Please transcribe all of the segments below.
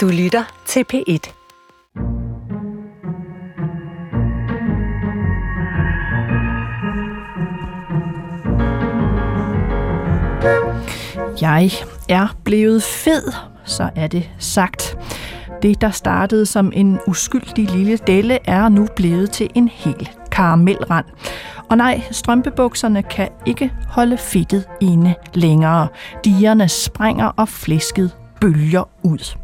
Du lytter til P1. Jeg er blevet fed, så er det sagt. Det, der startede som en uskyldig lille delle, er nu blevet til en hel karamelrand. Og nej, strømpebukserne kan ikke holde fedtet inde længere. Dierne springer, og flæsket bølger ud.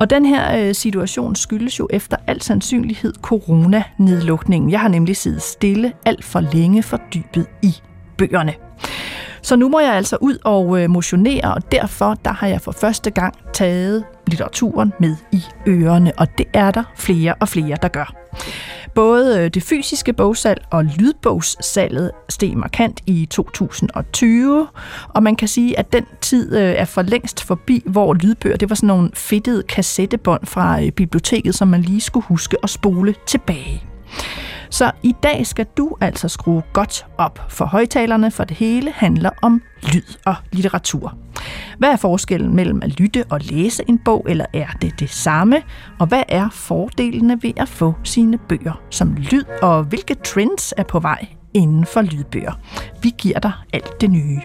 Og den her øh, situation skyldes jo efter al sandsynlighed coronanedlukningen. Jeg har nemlig siddet stille alt for længe fordybet i bøgerne. Så nu må jeg altså ud og øh, motionere, og derfor der har jeg for første gang taget litteraturen med i ørerne, og det er der flere og flere, der gør. Både øh, det fysiske bogsalg og lydbogssalget steg markant i 2020, og man kan sige, at den tid øh, er for længst forbi, hvor lydbøger det var sådan nogle fedtede kassettebånd fra øh, biblioteket, som man lige skulle huske at spole tilbage. Så i dag skal du altså skrue godt op for højtalerne, for det hele handler om lyd og litteratur. Hvad er forskellen mellem at lytte og læse en bog, eller er det det samme? Og hvad er fordelene ved at få sine bøger som lyd, og hvilke trends er på vej inden for lydbøger? Vi giver dig alt det nye.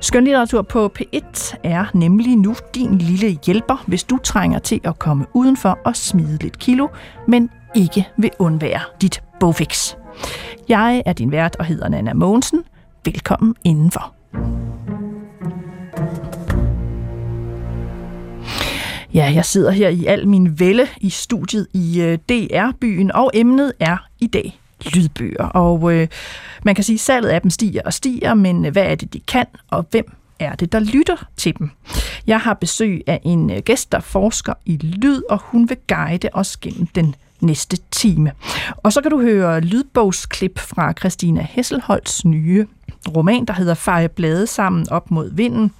Skønlitteratur på P1 er nemlig nu din lille hjælper, hvis du trænger til at komme udenfor og smide lidt kilo, men ikke vil undvære dit bogfix. Jeg er din vært og hedder Nana Mogensen. Velkommen indenfor. Ja, jeg sidder her i al min vælde i studiet i øh, DR-byen, og emnet er i dag lydbøger. Og øh, man kan sige, at salget af dem stiger og stiger, men øh, hvad er det, de kan, og hvem er det, der lytter til dem? Jeg har besøg af en øh, gæst, der forsker i lyd, og hun vil guide os gennem den næste time. Og så kan du høre lydbogsklip fra Christina Hesselholds nye roman, der hedder Feje blade sammen op mod vinden.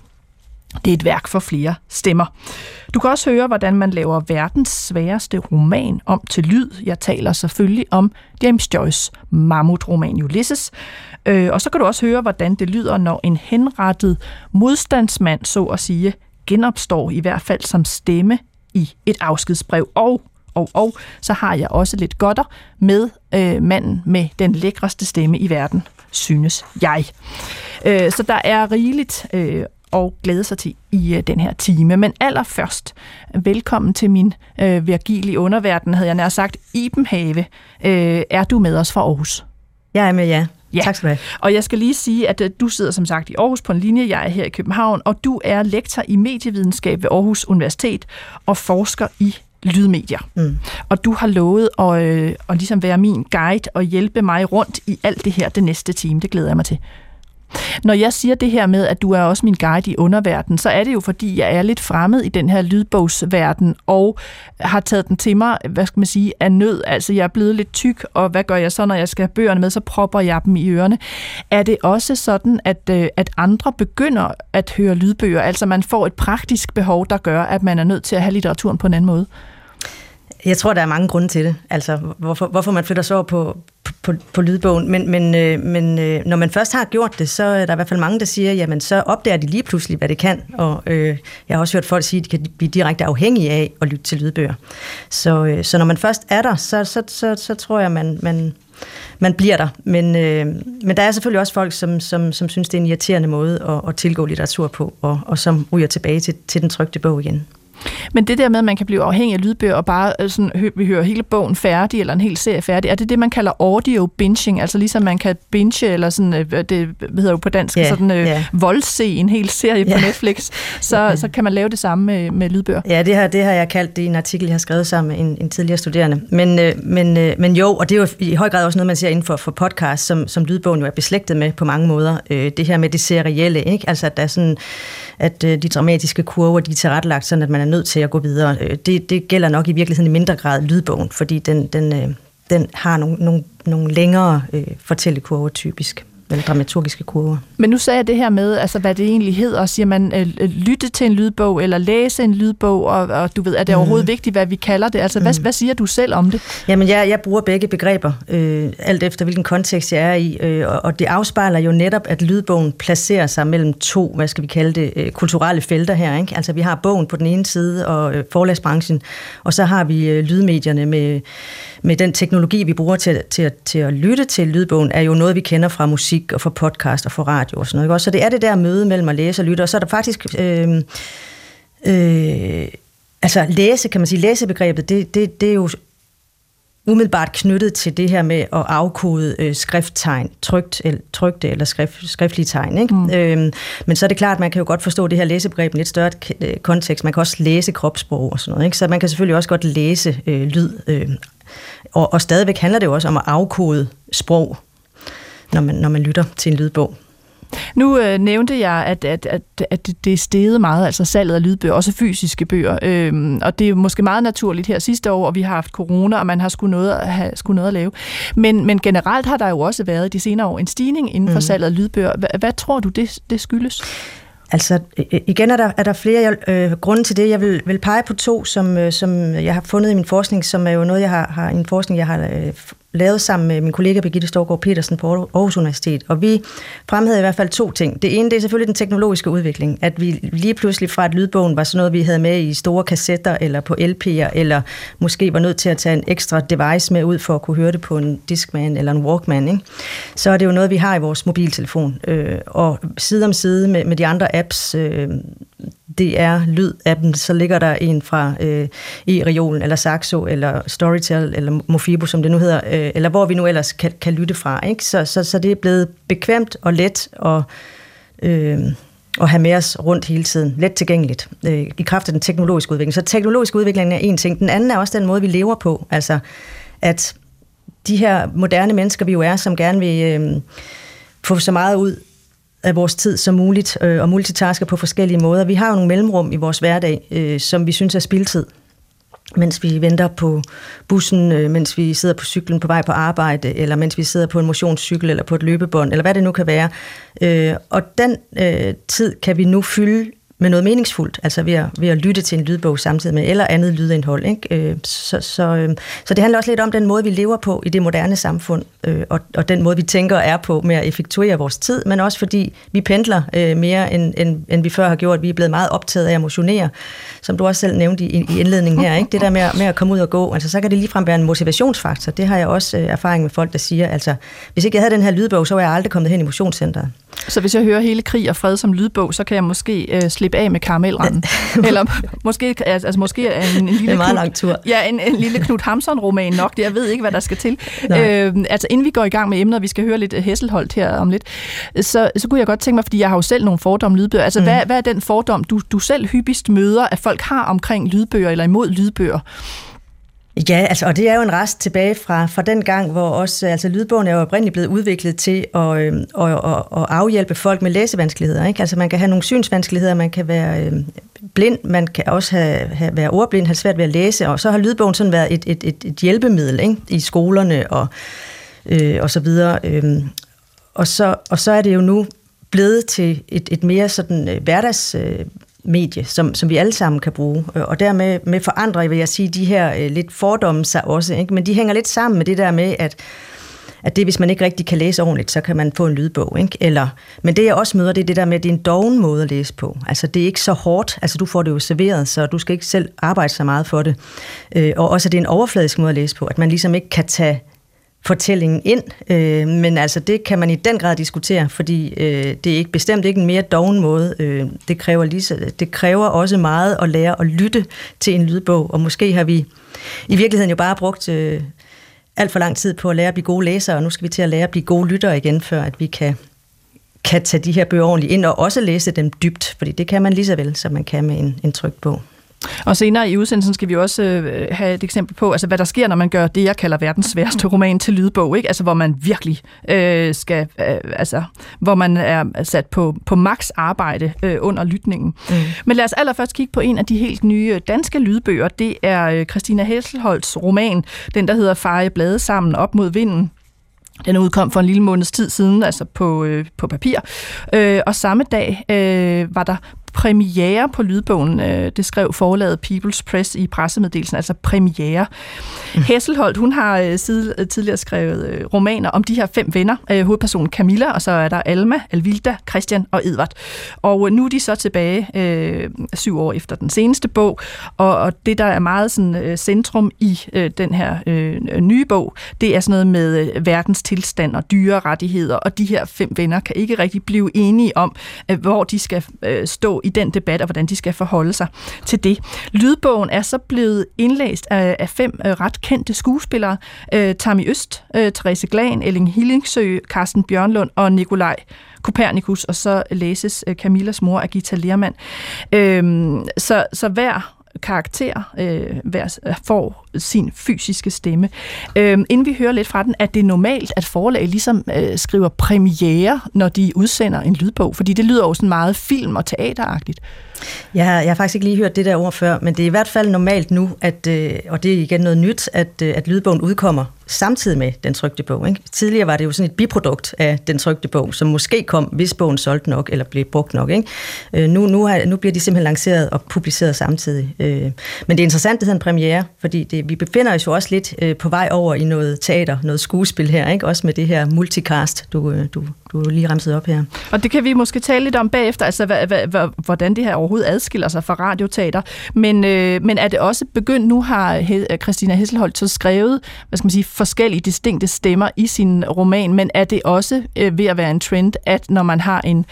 Det er et værk for flere stemmer. Du kan også høre, hvordan man laver verdens sværeste roman om til lyd. Jeg taler selvfølgelig om James Joyce mammutroman Ulysses. Øh, og så kan du også høre, hvordan det lyder, når en henrettet modstandsmand, så at sige, genopstår i hvert fald som stemme i et afskedsbrev. Og og, og så har jeg også lidt godter med øh, manden med den lækreste stemme i verden, synes jeg. Øh, så der er rigeligt øh, og glæde sig til i øh, den her time. Men allerførst, velkommen til min øh, virgilige underverden, havde jeg nær sagt. Iben Have, øh, er du med os fra Aarhus? Jeg er med, ja. Ja. Tak skal du have. Og jeg skal lige sige, at øh, du sidder som sagt i Aarhus på en linje, jeg er her i København, og du er lektor i medievidenskab ved Aarhus Universitet og forsker i lydmedier. Mm. Og du har lovet at, øh, at ligesom være min guide og hjælpe mig rundt i alt det her det næste time. Det glæder jeg mig til. Når jeg siger det her med, at du er også min guide i underverdenen, så er det jo fordi, jeg er lidt fremmed i den her lydbogsverden, og har taget den til mig, hvad skal man sige, af nød. Altså, jeg er blevet lidt tyk, og hvad gør jeg så, når jeg skal have bøgerne med, så propper jeg dem i ørerne. Er det også sådan, at, øh, at andre begynder at høre lydbøger? Altså, man får et praktisk behov, der gør, at man er nødt til at have litteraturen på en anden måde? Jeg tror, der er mange grunde til det. Altså, hvorfor, hvorfor man flytter sig over på, på, på lydbogen. Men, men, øh, men øh, når man først har gjort det, så er der i hvert fald mange, der siger, jamen så opdager de lige pludselig, hvad det kan. Og øh, jeg har også hørt folk sige, at de kan blive direkte afhængige af at lytte til lydbøger. Så, øh, så når man først er der, så, så, så, så tror jeg, man, man, man bliver der. Men, øh, men der er selvfølgelig også folk, som, som, som synes, det er en irriterende måde at, at tilgå litteratur på, og, og som ryger tilbage til, til den trygte bog igen. Men det der med, at man kan blive afhængig af lydbøger og bare øh, sådan, vi hører hele bogen færdig, eller en hel serie færdig, er det det, man kalder audio binging? Altså ligesom man kan binge, eller sådan, øh, det hedder jo på dansk, yeah, sådan yeah. voldse en hel serie yeah. på Netflix, så, så kan man lave det samme med, med lydbøger. Ja, det har, det har jeg kaldt det i en artikel, jeg har skrevet sammen med en, en tidligere studerende. Men, øh, men, øh, men jo, og det er jo i høj grad også noget, man ser inden for, for podcast, som, som lydbogen jo er beslægtet med på mange måder. Øh, det her med det serielle, ikke? Altså at der er sådan, at øh, de dramatiske kurver, de er tilrettelagt sådan, at man er nødt til at gå videre. Øh, det, det gælder nok i virkeligheden i mindre grad lydbogen, fordi den, den, øh, den har nogle, nogle, nogle længere øh, fortællekurver typisk eller dramaturgiske kurver. Men nu sagde jeg det her med, altså, hvad det egentlig hedder. Siger man øh, lytte til en lydbog, eller læse en lydbog, og, og du ved, er det mm. overhovedet vigtigt, hvad vi kalder det? Altså, mm. hvad, hvad siger du selv om det? Jamen, jeg, jeg bruger begge begreber, øh, alt efter hvilken kontekst jeg er i, øh, og, og det afspejler jo netop, at lydbogen placerer sig mellem to, hvad skal vi kalde det, øh, kulturelle felter her. Ikke? Altså, vi har bogen på den ene side, og øh, forlagsbranchen, og så har vi øh, lydmedierne med, med den teknologi, vi bruger til, til, til at lytte til lydbogen, er jo noget, vi kender fra musik og fra podcast og fra radio og sådan noget. Ikke? Så det er det der møde mellem at læse og lytte, og så er der faktisk... Øh, øh, altså læse, kan man sige, læsebegrebet, det, det, det er jo umiddelbart knyttet til det her med at afkode øh, skrifttegn, trygt, el, trygte eller skrift, skriftlige tegn. Ikke? Mm. Øhm, men så er det klart, at man kan jo godt forstå det her læsebegreb i et større øh, kontekst. Man kan også læse kropssprog og sådan noget. Ikke? Så man kan selvfølgelig også godt læse øh, lyd. Øh, og, og stadigvæk handler det jo også om at afkode sprog, når man, når man lytter til en lydbog. Nu øh, nævnte jeg, at, at, at, at det er steget meget, altså salget af lydbøger, også fysiske bøger. Øhm, og det er måske meget naturligt her sidste år, og vi har haft corona, og man har skulle noget, have, skulle noget at lave. Men, men generelt har der jo også været de senere år en stigning inden for mm. salget af lydbøger. Hvad, hvad tror du, det, det skyldes? Altså, igen er der, er der flere øh, grunde til det. Jeg vil, vil pege på to, som, øh, som jeg har fundet i min forskning, som er jo noget, jeg har, har en forskning, jeg har øh, lavet sammen med min kollega Birgitte Storgård Petersen på Aarhus Universitet. Og vi fremhævede i hvert fald to ting. Det ene, det er selvfølgelig den teknologiske udvikling. At vi lige pludselig fra, et lydbogen var sådan noget, vi havde med i store kassetter eller på LP'er, eller måske var nødt til at tage en ekstra device med ud for at kunne høre det på en Discman eller en Walkman. Ikke? Så er det jo noget, vi har i vores mobiltelefon. Øh, og side om side med, med de andre apps, øh, det er lyd-appen, så ligger der en fra øh, e-reolen, eller Saxo, eller Storytel, eller Mofibo, som det nu hedder, øh, eller hvor vi nu ellers kan, kan lytte fra. Ikke? Så, så, så det er blevet bekvemt og let og, øh, og have med os rundt hele tiden. Let tilgængeligt øh, i kraft af den teknologiske udvikling. Så teknologisk udvikling er en ting. Den anden er også den måde, vi lever på. Altså, at de her moderne mennesker, vi jo er, som gerne vil øh, få så meget ud af vores tid som muligt, øh, og multitasker på forskellige måder. Vi har jo nogle mellemrum i vores hverdag, øh, som vi synes er spildtid mens vi venter på bussen, øh, mens vi sidder på cyklen på vej på arbejde, eller mens vi sidder på en motionscykel eller på et løbebånd, eller hvad det nu kan være. Øh, og den øh, tid kan vi nu fylde med noget meningsfuldt, altså ved at, ved at lytte til en lydbog samtidig med, eller andet lydindhold. Ikke? Øh, så, så, øh, så det handler også lidt om den måde, vi lever på i det moderne samfund, øh, og, og den måde, vi tænker er på med at effektuere vores tid, men også fordi vi pendler øh, mere, end, end, end vi før har gjort. Vi er blevet meget optaget af at motionere, som du også selv nævnte i, i indledningen her. Ikke? Det der med, med at komme ud og gå, altså så kan det ligefrem være en motivationsfaktor. Det har jeg også øh, erfaring med folk, der siger, altså hvis ikke jeg havde den her lydbog, så var jeg aldrig kommet hen i motionscenteret. Så hvis jeg hører hele krig og fred som lydbog, så kan jeg måske øh, slippe af med karamelranden. Eller måske, altså, måske en, en lille det er meget lang tur. Ja, en, en lille Knud Hamson-roman nok. Jeg ved ikke, hvad der skal til. Øh, altså inden vi går i gang med emner, vi skal høre lidt Hesselholdt her om lidt, så, så kunne jeg godt tænke mig, fordi jeg har jo selv nogle fordomme om lydbøger. Altså mm. hvad, hvad er den fordom, du, du selv hyppigst møder, at folk har omkring lydbøger eller imod lydbøger? Ja, altså, og det er jo en rest tilbage fra, fra den gang, hvor også, altså lydbogen er jo oprindeligt blevet udviklet til at, øh, at, at, at afhjælpe folk med læsevanskeligheder. Ikke? Altså man kan have nogle synsvanskeligheder, man kan være øh, blind, man kan også have, have, være ordblind, have svært ved at læse, og så har lydbogen sådan været et, et, et, et hjælpemiddel ikke? i skolerne og, øh, og så videre. Øh, og, så, og så er det jo nu blevet til et, et mere sådan øh, hverdags... Øh, medie, som, som vi alle sammen kan bruge. Øh, og dermed med forandrer, vil jeg sige, de her øh, lidt fordomme sig også. Ikke? Men de hænger lidt sammen med det der med, at at det, hvis man ikke rigtig kan læse ordentligt, så kan man få en lydbog. Ikke? Eller, men det, jeg også møder, det er det der med, at det er en doven måde at læse på. Altså, det er ikke så hårdt. Altså, du får det jo serveret, så du skal ikke selv arbejde så meget for det. Øh, og også, at det er en overfladisk måde at læse på. At man ligesom ikke kan tage fortællingen ind, øh, men altså det kan man i den grad diskutere, fordi øh, det er ikke bestemt ikke en mere doven måde. Øh, det, kræver lige, det kræver også meget at lære at lytte til en lydbog, og måske har vi i virkeligheden jo bare brugt øh, alt for lang tid på at lære at blive gode læsere, og nu skal vi til at lære at blive gode lyttere igen, før at vi kan, kan tage de her bøger ordentligt ind og også læse dem dybt, fordi det kan man lige så vel, som man kan med en, en trygt bog. Og senere i udsendelsen skal vi også øh, have et eksempel på, altså hvad der sker, når man gør det, jeg kalder verdens sværeste roman til lydbog, ikke? Altså hvor man virkelig øh, skal, øh, altså hvor man er sat på, på max arbejde øh, under lytningen. Mm. Men lad os allerførst kigge på en af de helt nye danske lydbøger. Det er øh, Christina Hesselholds roman, den der hedder Feje blade sammen op mod vinden Den udkom for en lille måneds tid siden, altså på, øh, på papir. Øh, og samme dag øh, var der premiere på lydbogen. Øh, det skrev forlaget People's Press i pressemeddelelsen, altså premiere. Mm. Hesselholdt, hun har øh, øh, tidligere skrevet romaner om de her fem venner. Hovedpersonen Camilla, og så er der Alma, Alvilda, Christian og Edvard. Og nu er de så tilbage øh, syv år efter den seneste bog, og, og det, der er meget sådan, centrum i øh, den her øh, nye bog, det er sådan noget med verdens tilstand og dyrerettigheder, og de her fem venner kan ikke rigtig blive enige om, øh, hvor de skal øh, stå i den debat, og hvordan de skal forholde sig til det. Lydbogen er så blevet indlæst af, af fem øh, ret kendte skuespillere. Øh, Tammy Øst, øh, Therese Glan, Elling Hillingsø, Carsten Bjørnlund og Nikolaj Kopernikus, og så læses øh, Camillas mor af Gita Lermand. Øh, så, så hver karakter øh, hver, øh, får sin fysiske stemme. Øh, inden vi hører lidt fra den, er det normalt, at forlag ligesom øh, skriver premiere, når de udsender en lydbog? Fordi det lyder jo sådan meget film- og teateragtigt. Jeg jeg har faktisk ikke lige hørt det der ord før, men det er i hvert fald normalt nu, at, øh, og det er igen noget nyt, at, øh, at lydbogen udkommer samtidig med den trygte bog. Ikke? Tidligere var det jo sådan et biprodukt af den trygte bog, som måske kom, hvis bogen solgte nok, eller blev brugt nok. Ikke? Øh, nu, nu, har, nu bliver de simpelthen lanceret og publiceret samtidig. Øh, men det er interessant, det hedder en premiere, fordi det, vi befinder os jo også lidt øh, på vej over i noget teater, noget skuespil her, ikke? også med det her multicast, du, øh, du, du lige remsede op her. Og det kan vi måske tale lidt om bagefter, altså hvad, hvad, hvordan det her overhovedet adskiller sig fra radioteater. Men, øh, men er det også begyndt, nu har Christina Hesselholt så skrevet, hvad skal man sige, forskellige distinkte stemmer i sin roman, men er det også øh, ved at være en trend, at når man har en,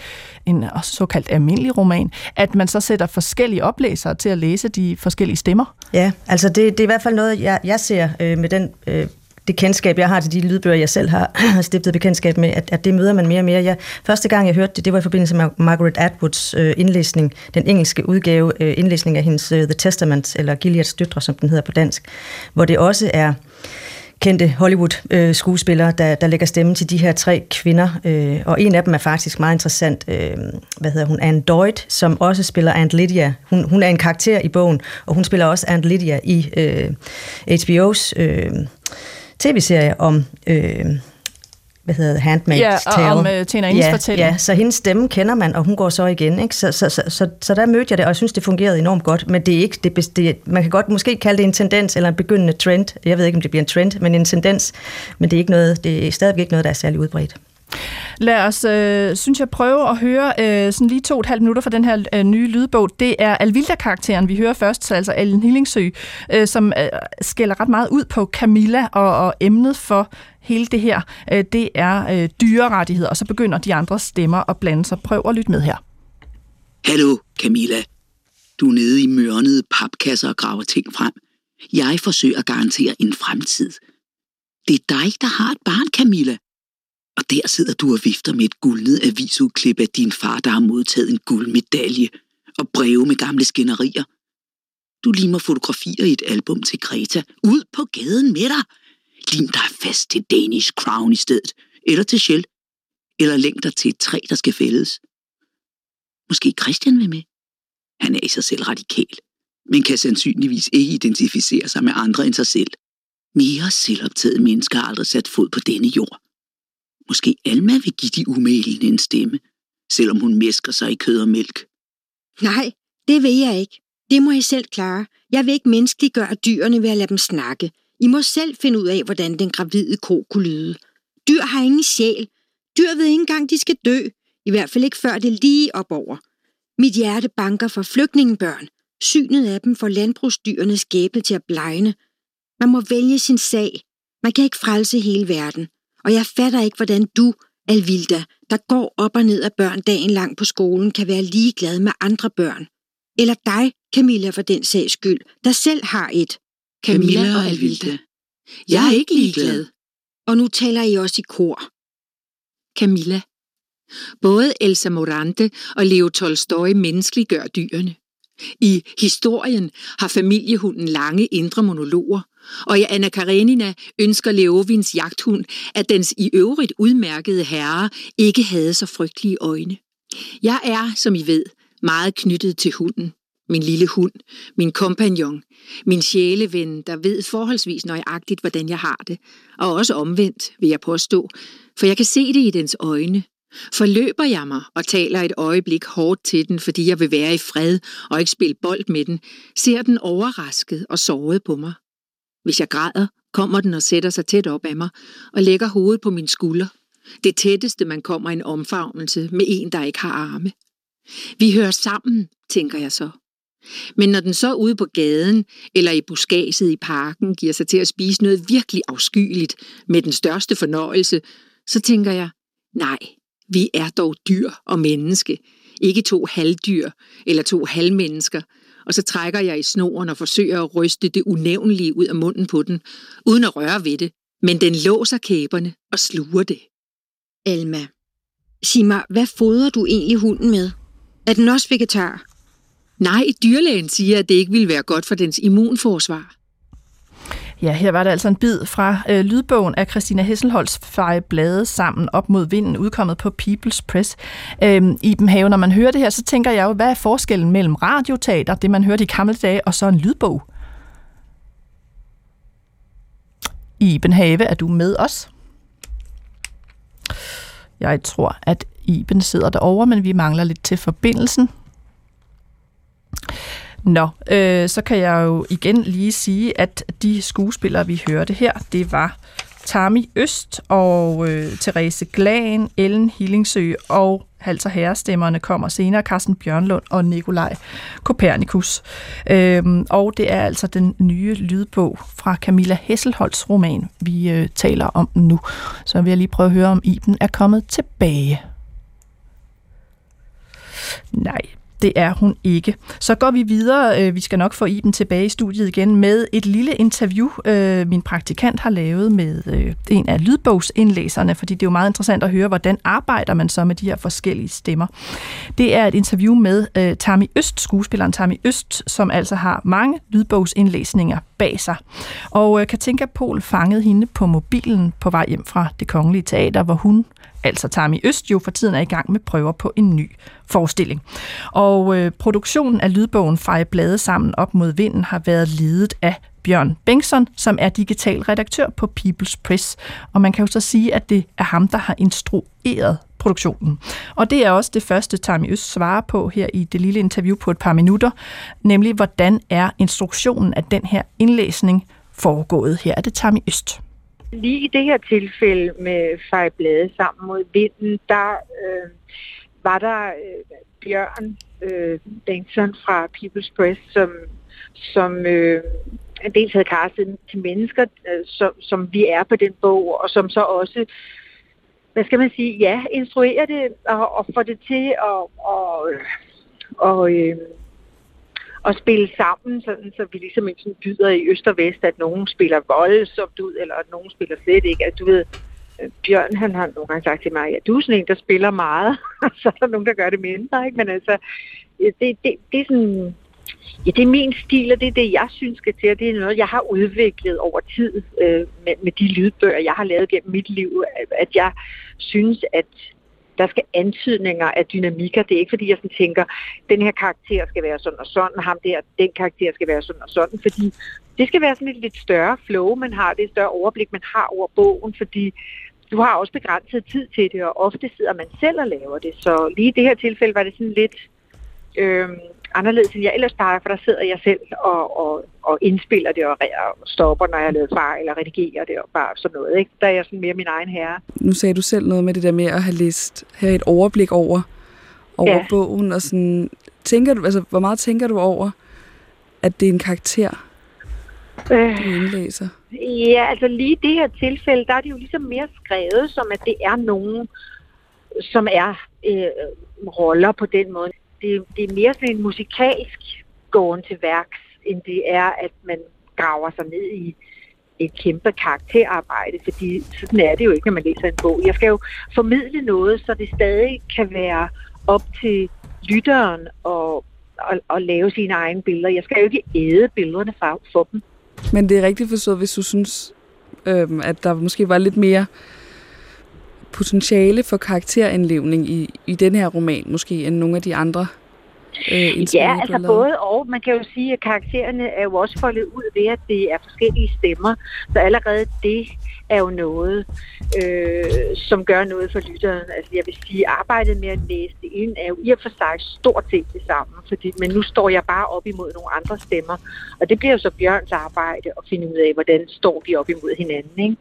en såkaldt almindelig roman, at man så sætter forskellige oplæsere til at læse de forskellige stemmer? Ja, altså det, det er i hvert fald noget, jeg, jeg ser øh, med den øh, det kendskab, jeg har til de lydbøger, jeg selv har stiftet bekendtskab med, at, at det møder man mere og mere. Jeg, første gang, jeg hørte det, det var i forbindelse med Margaret Atwoods øh, indlæsning, den engelske udgave, øh, indlæsning af hendes øh, The Testament, eller Gileads døtre, som den hedder på dansk, hvor det også er kendte Hollywood-skuespillere, der, der lægger stemme til de her tre kvinder. Øh, og en af dem er faktisk meget interessant. Øh, hvad hedder hun? Anne Doyd, som også spiller Aunt Lydia. Hun, hun er en karakter i bogen, og hun spiller også Aunt Lydia i øh, HBO's øh, tv-serie om... Øh, hvad hedder Handmaid's ja, Tale. om uh, Tina ja, fortælling. Ja, så hendes stemme kender man, og hun går så igen. Ikke? Så, så, så, så, så der mødte jeg det, og jeg synes, det fungerede enormt godt. Men det er ikke, det, det, man kan godt måske kalde det en tendens, eller en begyndende trend. Jeg ved ikke, om det bliver en trend, men en tendens. Men det er, ikke noget, det er stadigvæk ikke noget, der er særlig udbredt. Lad os, øh, synes jeg, prøve at høre øh, sådan lige to og et halvt minutter fra den her øh, nye lydbog. Det er Alvilda-karakteren, vi hører først, altså Ellen Hillingsø, øh, som øh, skælder ret meget ud på Camilla og, og emnet for hele det her, øh, det er øh, dyrerettigheder, og så begynder de andre stemmer at blande sig. Prøv at lytte med her. Hallo, Camilla. Du er nede i mørnede papkasser og graver ting frem. Jeg forsøger at garantere en fremtid. Det er dig, der har et barn, Camilla. Og der sidder du og vifter med et guldnet avisudklip af din far, der har modtaget en guldmedalje og breve med gamle skænderier. Du limer fotografier i et album til Greta. Ud på gaden med dig. Lim dig fast til Danish Crown i stedet. Eller til Shell. Eller læng dig til et træ, der skal fældes. Måske Christian vil med. Han er i sig selv radikal, men kan sandsynligvis ikke identificere sig med andre end sig selv. Mere selvoptaget mennesker har aldrig sat fod på denne jord. Måske Alma vil give de umælende en stemme, selvom hun mesker sig i kød og mælk. Nej, det vil jeg ikke. Det må I selv klare. Jeg vil ikke menneskeliggøre dyrene ved at lade dem snakke. I må selv finde ud af, hvordan den gravide ko kunne lyde. Dyr har ingen sjæl. Dyr ved ikke engang, de skal dø. I hvert fald ikke før det lige op over. Mit hjerte banker for flygtningebørn. Synet af dem får landbrugsdyrenes skæbne til at blegne. Man må vælge sin sag. Man kan ikke frelse hele verden. Og jeg fatter ikke, hvordan du, Alvilda, der går op og ned af børn dagen lang på skolen, kan være ligeglad med andre børn. Eller dig, Camilla, for den sags skyld, der selv har et. Camilla og Alvilda. Jeg er ikke ligeglad. Og nu taler I også i kor. Camilla. Både Elsa Morante og Leo Tolstoy menneskeliggør dyrene. I historien har familiehunden lange indre monologer, og i Anna Karenina ønsker Leovins jagthund, at dens i øvrigt udmærkede herre ikke havde så frygtelige øjne. Jeg er, som I ved, meget knyttet til hunden. min lille hund, min kompagnon, min sjæleven, der ved forholdsvis nøjagtigt, hvordan jeg har det, og også omvendt, vil jeg påstå, for jeg kan se det i dens øjne. Forløber jeg mig og taler et øjeblik hårdt til den, fordi jeg vil være i fred og ikke spille bold med den, ser den overrasket og såret på mig. Hvis jeg græder, kommer den og sætter sig tæt op af mig og lægger hovedet på min skulder. Det tætteste, man kommer en omfavnelse med en, der ikke har arme. Vi hører sammen, tænker jeg så. Men når den så ude på gaden eller i buskaget i parken giver sig til at spise noget virkelig afskyeligt med den største fornøjelse, så tænker jeg, nej, vi er dog dyr og menneske, ikke to halvdyr eller to halvmennesker, og så trækker jeg i snoren og forsøger at ryste det unævnlige ud af munden på den, uden at røre ved det, men den låser kæberne og sluger det. Alma, sig mig, hvad fodrer du egentlig hunden med? Er den også vegetar? Nej, dyrlægen siger, at det ikke vil være godt for dens immunforsvar. Ja, her var der altså en bid fra øh, lydbogen af Christina Hesselholds Feje Blade sammen op mod vinden, udkommet på People's Press. Øhm, Iben Have, når man hører det her, så tænker jeg jo, hvad er forskellen mellem radioteater, det man hørte i gamle dage, og så en lydbog? Iben Have, er du med os? Jeg tror, at Iben sidder derovre, men vi mangler lidt til forbindelsen. Nå, øh, så kan jeg jo igen lige sige, at de skuespillere, vi hørte her, det var Tami Øst og øh, Therese Glan, Ellen Hillingsø og Hals og Herrestemmerne kommer senere, Carsten Bjørnlund og Nikolaj Kopernikus. Øhm, og det er altså den nye lydbog fra Camilla Hesselholds roman, vi øh, taler om nu. Så vil jeg lige prøve at høre, om Iben er kommet tilbage. Nej, det er hun ikke. Så går vi videre. Øh, vi skal nok få Iben tilbage i studiet igen med et lille interview, øh, min praktikant har lavet med øh, en af lydbogsindlæserne, fordi det er jo meget interessant at høre, hvordan arbejder man så med de her forskellige stemmer. Det er et interview med Tammy Øst, skuespilleren Tammy Øst, som altså har mange lydbogsindlæsninger bag sig. Og øh, Katinka Pol fangede hende på mobilen på vej hjem fra det kongelige teater, hvor hun altså Tami Øst, jo for tiden er i gang med prøver på en ny forestilling. Og øh, produktionen af lydbogen Feje Blade sammen op mod vinden har været ledet af Bjørn Bengtsson, som er digital redaktør på People's Press. Og man kan jo så sige, at det er ham, der har instrueret produktionen. Og det er også det første, Tami Øst svarer på her i det lille interview på et par minutter, nemlig hvordan er instruktionen af den her indlæsning foregået. Her er det Tami Øst. Lige i det her tilfælde med fejblade sammen mod vinden, der øh, var der øh, Bjørn øh, Bengtsson fra People's Press, som, som øh, dels havde castet til mennesker, øh, som, som vi er på den bog, og som så også hvad skal man sige, ja, instruere det og, og få det til at og, og, øh, at spille sammen, sådan, så vi ligesom ikke sådan byder i øst og vest, at nogen spiller voldsomt ud, eller at nogen spiller slet ikke. At du ved, øh, Bjørn han har nogle gange sagt til mig, at du er sådan en, der spiller meget, og så er der nogen, der gør det mindre. Ikke? Men altså, det, det, det er sådan, Ja, det er min stil, og det er det, jeg synes skal til, og det er noget, jeg har udviklet over tid øh, med, med de lydbøger, jeg har lavet gennem mit liv, at jeg synes, at der skal antydninger af dynamikker. Det er ikke, fordi jeg sådan tænker, den her karakter skal være sådan og sådan, ham der, den karakter skal være sådan og sådan, fordi det skal være sådan et lidt større flow, man har, det er et større overblik, man har over bogen, fordi du har også begrænset tid til det, og ofte sidder man selv og laver det. Så lige i det her tilfælde var det sådan lidt, øh, anderledes, end jeg ellers plejer, for der sidder jeg selv og, og, og indspiller det og, og stopper, når jeg har lavet fejl, eller redigerer det og bare sådan noget. Ikke? Der er jeg sådan mere min egen herre. Nu sagde du selv noget med det der med at have læst, have et overblik over, over ja. bogen, og sådan, tænker du, altså, hvor meget tænker du over, at det er en karakter, øh, du indlæser? Ja, altså lige i det her tilfælde, der er det jo ligesom mere skrevet, som at det er nogen, som er øh, roller på den måde det, det er mere sådan en musikalsk gåen til værks, end det er, at man graver sig ned i et kæmpe karakterarbejde, fordi sådan er det jo ikke, når man læser en bog. Jeg skal jo formidle noget, så det stadig kan være op til lytteren og, og, og lave sine egne billeder. Jeg skal jo ikke æde billederne for, for dem. Men det er rigtigt forstået, hvis du synes, øhm, at der måske var lidt mere potentiale for karakterindlevning i, i den her roman, måske, end nogle af de andre Øh, ja, altså både og. Man kan jo sige, at karaktererne er jo også foldet ud ved, at det er forskellige stemmer. Så allerede det er jo noget, øh, som gør noget for lytteren. Altså jeg vil sige, arbejdet med at læse det ind er jo i og for sig stort set det samme, fordi, men nu står jeg bare op imod nogle andre stemmer, og det bliver jo så Bjørns arbejde at finde ud af, hvordan står vi op imod hinanden, ikke?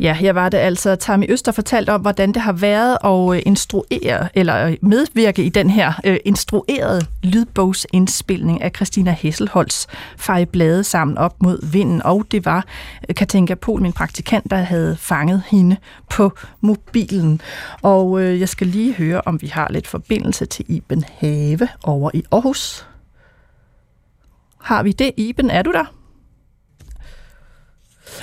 Ja, jeg var det altså Tammy Øster fortalte om, hvordan det har været at øh, instruere eller øh, medvirke i den her øh, instruerede lydbogsindspilning af Christina Hesselholds Fej Blade sammen op mod vinden. Og det var øh, Katinka Pol, min praktikant, der havde fanget hende på mobilen. Og øh, jeg skal lige høre, om vi har lidt forbindelse til Iben Have over i Aarhus. Har vi det? Iben, er du der?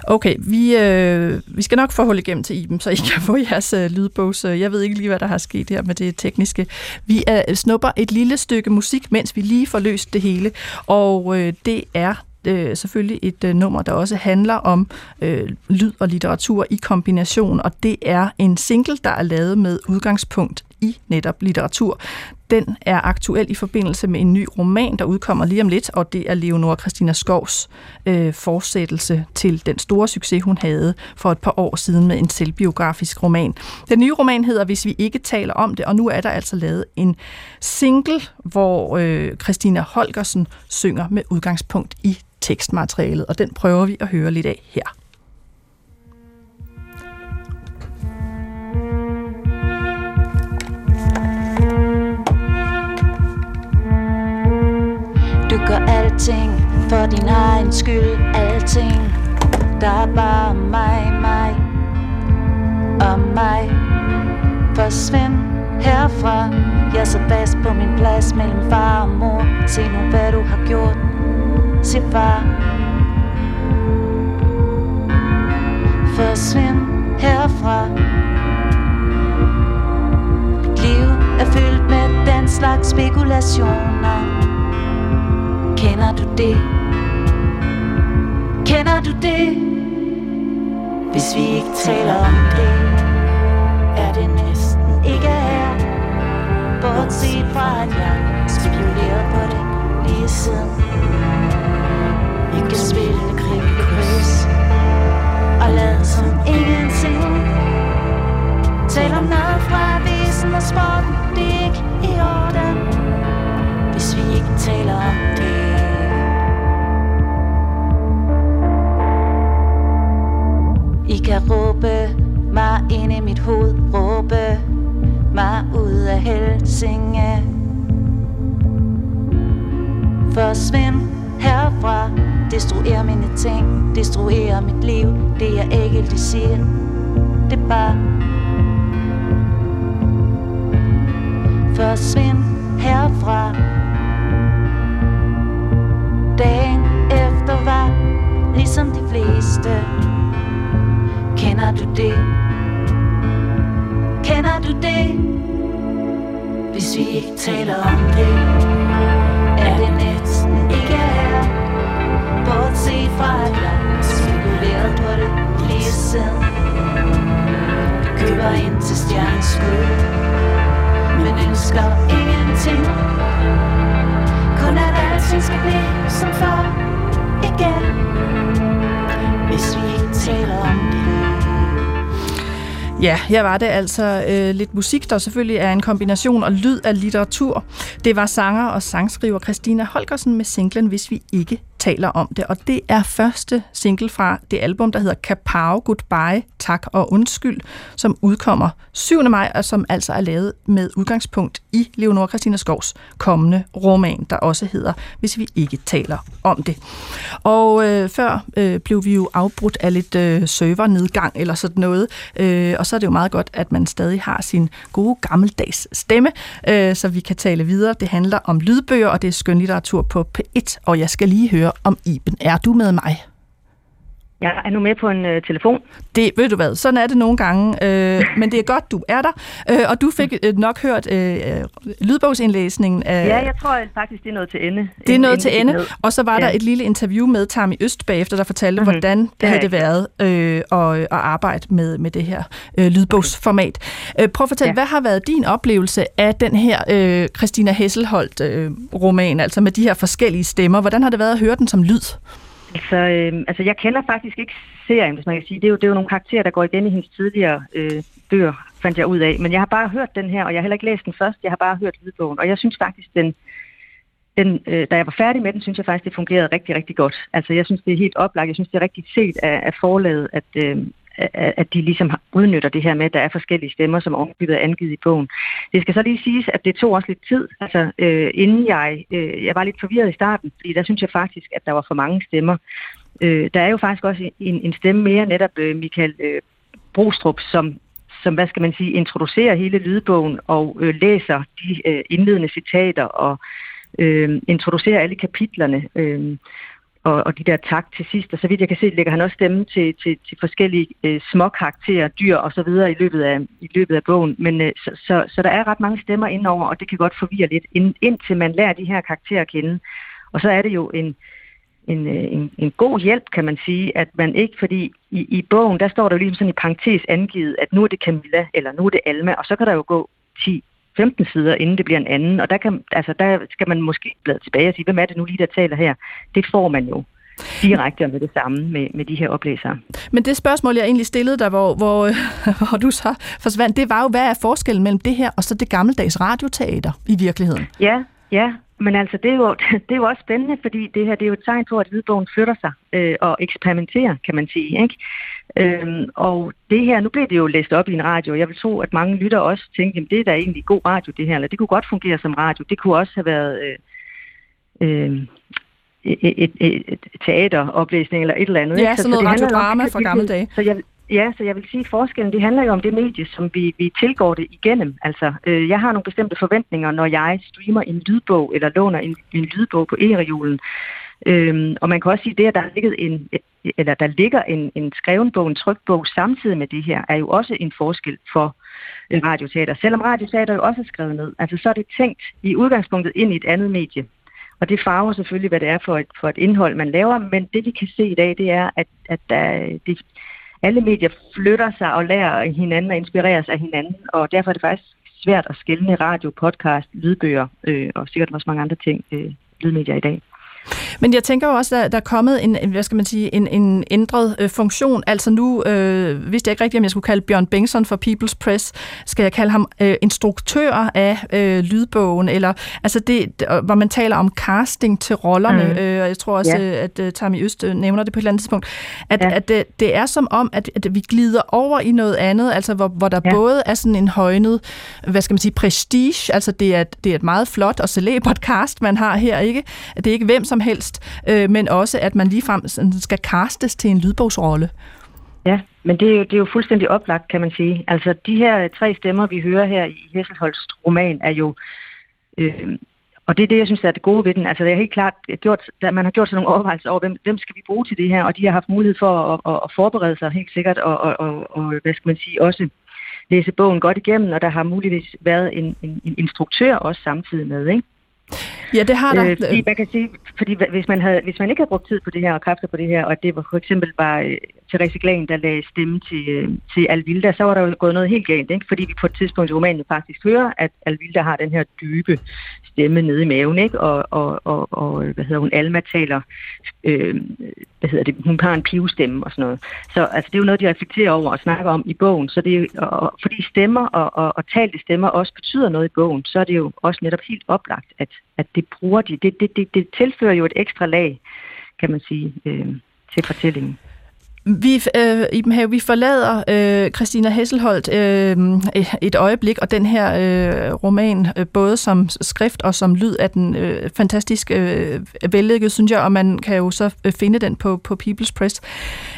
Okay, vi, øh, vi skal nok få hul igennem til Iben, så I kan få jeres øh, lydbogs. Jeg ved ikke lige, hvad der har sket her med det tekniske. Vi øh, snupper et lille stykke musik, mens vi lige får løst det hele. Og øh, det er øh, selvfølgelig et øh, nummer, der også handler om øh, lyd og litteratur i kombination, og det er en single, der er lavet med udgangspunkt i netop litteratur. Den er aktuel i forbindelse med en ny roman, der udkommer lige om lidt, og det er Leonora Christina Skovs øh, fortsættelse til den store succes, hun havde for et par år siden med en selvbiografisk roman. Den nye roman hedder Hvis vi ikke taler om det, og nu er der altså lavet en single, hvor øh, Christina Holgersen synger med udgangspunkt i tekstmaterialet, og den prøver vi at høre lidt af her. Alting. For din egen skyld Alting. Der er bare mig, mig og mig. Forsvind herfra. Jeg så fast på min plads mellem far og mor. Se nu hvad du har gjort Sig far. Forsvind herfra. Liv er fyldt med den slags spekulationer. Kender du det? Kender du det? Hvis vi ikke taler om det Er det næsten ikke her Bortset fra at jeg spekulerer på det lige siden Vi kan spille kryds Og lad som ingenting Tal om noget fra avisen og sporten Det er ikke i orden Hvis vi ikke taler om det kan råbe mig ind i mit hoved Råbe mig ud af Helsinge. Forsvind herfra Destruer mine ting Destruer mit liv Det er ikke de siger. Det er bare Forsvind herfra. Dagen efter var Ligesom de fleste Kender du det? Kender du det? Hvis vi ikke taler om det Er det næsten ikke her Bortset fra at jeg spekuleret på det lige siden Køber ind til stjernens skud Men ønsker ingenting Kun at alting skal blive som før igen Hvis vi ikke taler om det Ja, her var det altså øh, lidt musik, der selvfølgelig er en kombination og lyd af litteratur. Det var sanger og sangskriver Christina Holgersen med singlen Hvis vi ikke taler om det, og det er første single fra det album, der hedder Kapau Goodbye, Tak og Undskyld, som udkommer 7. maj, og som altså er lavet med udgangspunkt i Leonora Christina Skovs kommende roman, der også hedder Hvis vi ikke taler om det. Og øh, før øh, blev vi jo afbrudt af lidt øh, servernedgang eller sådan noget, øh, og så er det jo meget godt, at man stadig har sin gode gammeldags stemme, øh, så vi kan tale videre. Det handler om lydbøger, og det er skønlitteratur på P1, og jeg skal lige høre, om Iben er du med mig? Jeg er nu med på en øh, telefon. Det ved du hvad, sådan er det nogle gange, øh, men det er godt, du er der. Øh, og du fik øh, nok hørt øh, lydbogsindlæsningen af... Ja, jeg tror faktisk, det er noget til ende. Det er noget til ende, og så var ja. der et lille interview med Tami Øst bagefter, der fortalte, mm-hmm. hvordan det, det havde det været øh, at, at arbejde med, med det her øh, lydbogsformat. Øh, prøv at fortælle, ja. hvad har været din oplevelse af den her øh, Christina Hesselholdt-roman, øh, altså med de her forskellige stemmer? Hvordan har det været at høre den som lyd? Altså, øh, altså, jeg kender faktisk ikke serien, hvis man kan sige. Det er jo, det er jo nogle karakterer, der går igen i hendes tidligere øh, bøger, fandt jeg ud af. Men jeg har bare hørt den her, og jeg har heller ikke læst den først. Jeg har bare hørt lydbogen, og jeg synes faktisk, den, den, øh, da jeg var færdig med den, synes jeg faktisk, det fungerede rigtig, rigtig godt. Altså, jeg synes, det er helt oplagt. Jeg synes, det er rigtig set af, af forlaget, at, øh, at de ligesom udnytter det her med, at der er forskellige stemmer, som ovenkøbet er angivet i bogen. Det skal så lige siges, at det tog også lidt tid, altså øh, inden jeg, øh, jeg var lidt forvirret i starten, fordi der synes jeg faktisk, at der var for mange stemmer. Øh, der er jo faktisk også en, en stemme mere, netop øh, Michael øh, Brostrup, som som, hvad skal man sige, introducerer hele lydbogen og øh, læser de øh, indledende citater og øh, introducerer alle kapitlerne. Øh, og, og de der tak til sidst. Og så vidt jeg kan se, lægger han også stemme til, til, til forskellige øh, små karakterer, dyr og så videre i løbet af, i løbet af bogen. Men øh, så, så, så der er ret mange stemmer indover, og det kan godt forvirre lidt, ind, indtil man lærer de her karakterer at kende. Og så er det jo en, en, øh, en, en god hjælp, kan man sige, at man ikke, fordi i, i bogen, der står der jo ligesom sådan i parentes angivet, at nu er det Camilla, eller nu er det Alma, og så kan der jo gå 10, 15 sider, inden det bliver en anden. Og der, kan, altså, der skal man måske bladre tilbage og sige, hvem er det nu lige, der taler her? Det får man jo direkte med det samme med, med de her oplæsere. Men det spørgsmål, jeg egentlig stillede dig, hvor, hvor, hvor du så forsvandt, det var jo, hvad er forskellen mellem det her og så det gammeldags radioteater i virkeligheden? Ja, ja. Men altså, det er, jo, det er jo også spændende, fordi det her det er jo et tegn på, at lydbogen flytter sig øh, og eksperimenterer, kan man sige. Ikke? Øhm, og det her, nu blev det jo læst op i en radio, jeg vil tro, at mange lytter også tænkte, at det er da egentlig god radio, det her, eller det kunne godt fungere som radio. Det kunne også have været øh, øh, et, et, et, et teateroplæsning eller et eller andet. Ja, sådan noget så radiodrama fra gamle dage. Så jeg, Ja, så jeg vil sige, at forskellen det handler jo om det medie, som vi, vi tilgår det igennem. Altså, øh, jeg har nogle bestemte forventninger, når jeg streamer en lydbog eller låner en, en lydbog på e-reolen. Øhm, og man kan også sige, at det, at der, ligger en, eller der ligger en, en skreven bog, en trykt bog samtidig med det her, er jo også en forskel for øh, radioteater. Selvom radioteater jo også er skrevet ned, altså så er det tænkt i udgangspunktet ind i et andet medie. Og det farver selvfølgelig, hvad det er for et, for et indhold, man laver, men det vi kan se i dag, det er, at, at der, øh, det, alle medier flytter sig og lærer hinanden og inspireres af hinanden, og derfor er det faktisk svært at skille radio, podcast, lydbøger øh, og sikkert også mange andre ting, øh, lydmedier i dag. Men jeg tænker jo også, at der er kommet en, hvad skal man sige, en, en ændret øh, funktion. Altså nu øh, vidste jeg ikke rigtigt, om jeg skulle kalde Bjørn Bengtsson for People's Press. Skal jeg kalde ham øh, instruktør af øh, lydbogen? Eller, altså det, hvor man taler om casting til rollerne. Mm. Øh, og jeg tror også, ja. at uh, Tammy Øst øh, nævner det på et eller andet tidspunkt. At, ja. at det, det er som om, at, at vi glider over i noget andet, altså hvor, hvor der ja. både er sådan en højnet, hvad skal man sige, prestige. Altså det er, det er et meget flot og celebert cast, man har her, ikke? Det er ikke hvem som som helst, øh, men også at man ligefrem skal castes til en lydbogsrolle. Ja, men det er, jo, det er jo fuldstændig oplagt, kan man sige. Altså, de her tre stemmer, vi hører her i Hesselholds roman, er jo... Øh, og det er det, jeg synes, er det gode ved den. Altså, det er helt klart, gjort, at man har gjort sig nogle overvejelser over, hvem, hvem skal vi bruge til det her, og de har haft mulighed for at, at, at forberede sig helt sikkert, og, og, og, og, hvad skal man sige, også læse bogen godt igennem, og der har muligvis været en, en, en instruktør også samtidig med, ikke? Ja, det har der. Øh, fordi man kan sige, fordi hvis man, havde, hvis man ikke havde brugt tid på det her og kræfter på det her, og det var for eksempel bare øh, Therese Glan, der lagde stemme til, øh, til Alvilda, så var der jo gået noget helt galt, ikke? fordi vi på et tidspunkt i romanen faktisk hører, at Alvilda har den her dybe stemme nede i maven, ikke? Og, og, og, og øh, hvad hedder hun, Alma taler, øh, hvad hedder det, hun har en pivestemme og sådan noget. Så altså, det er jo noget, de reflekterer over og snakker om i bogen, så det er jo, og, fordi stemmer og, og, og talte stemmer også betyder noget i bogen, så er det jo også netop helt oplagt, at, at det bruger de. Det, det, det, det tilfører jo et ekstra lag, kan man sige, øh, til fortællingen. Vi, øh, Iben Have, vi forlader øh, Christina Hesselholdt øh, et øjeblik, og den her øh, roman, øh, både som skrift og som lyd, er den øh, fantastisk øh, vellykket, synes jeg, og man kan jo så øh, finde den på, på People's Press,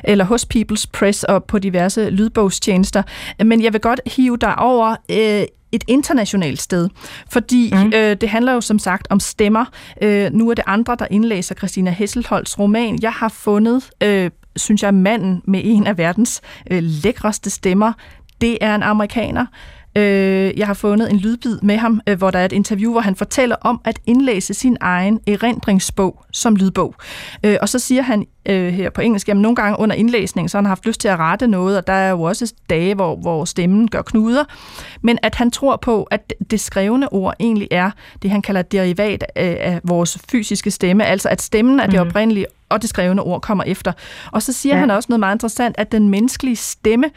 eller hos People's Press og på diverse lydbogstjenester. Men jeg vil godt hive dig over øh, et internationalt sted, fordi mm. øh, det handler jo som sagt om stemmer. Øh, nu er det andre, der indlæser Christina Hesselholds roman. Jeg har fundet øh, synes jeg, manden med en af verdens øh, lækreste stemmer. Det er en amerikaner. Øh, jeg har fundet en lydbid med ham, øh, hvor der er et interview, hvor han fortæller om at indlæse sin egen erindringsbog som lydbog. Øh, og så siger han øh, her på engelsk, jamen nogle gange under indlæsning, så har han haft lyst til at rette noget, og der er jo også dage, hvor, hvor stemmen gør knuder, men at han tror på, at det skrevne ord egentlig er det, han kalder derivat af, vores fysiske stemme, altså at stemmen er det mhm. oprindelige, og det skrevne ord kommer efter. Og så siger ja. han også noget meget interessant, at den menneskelige stemme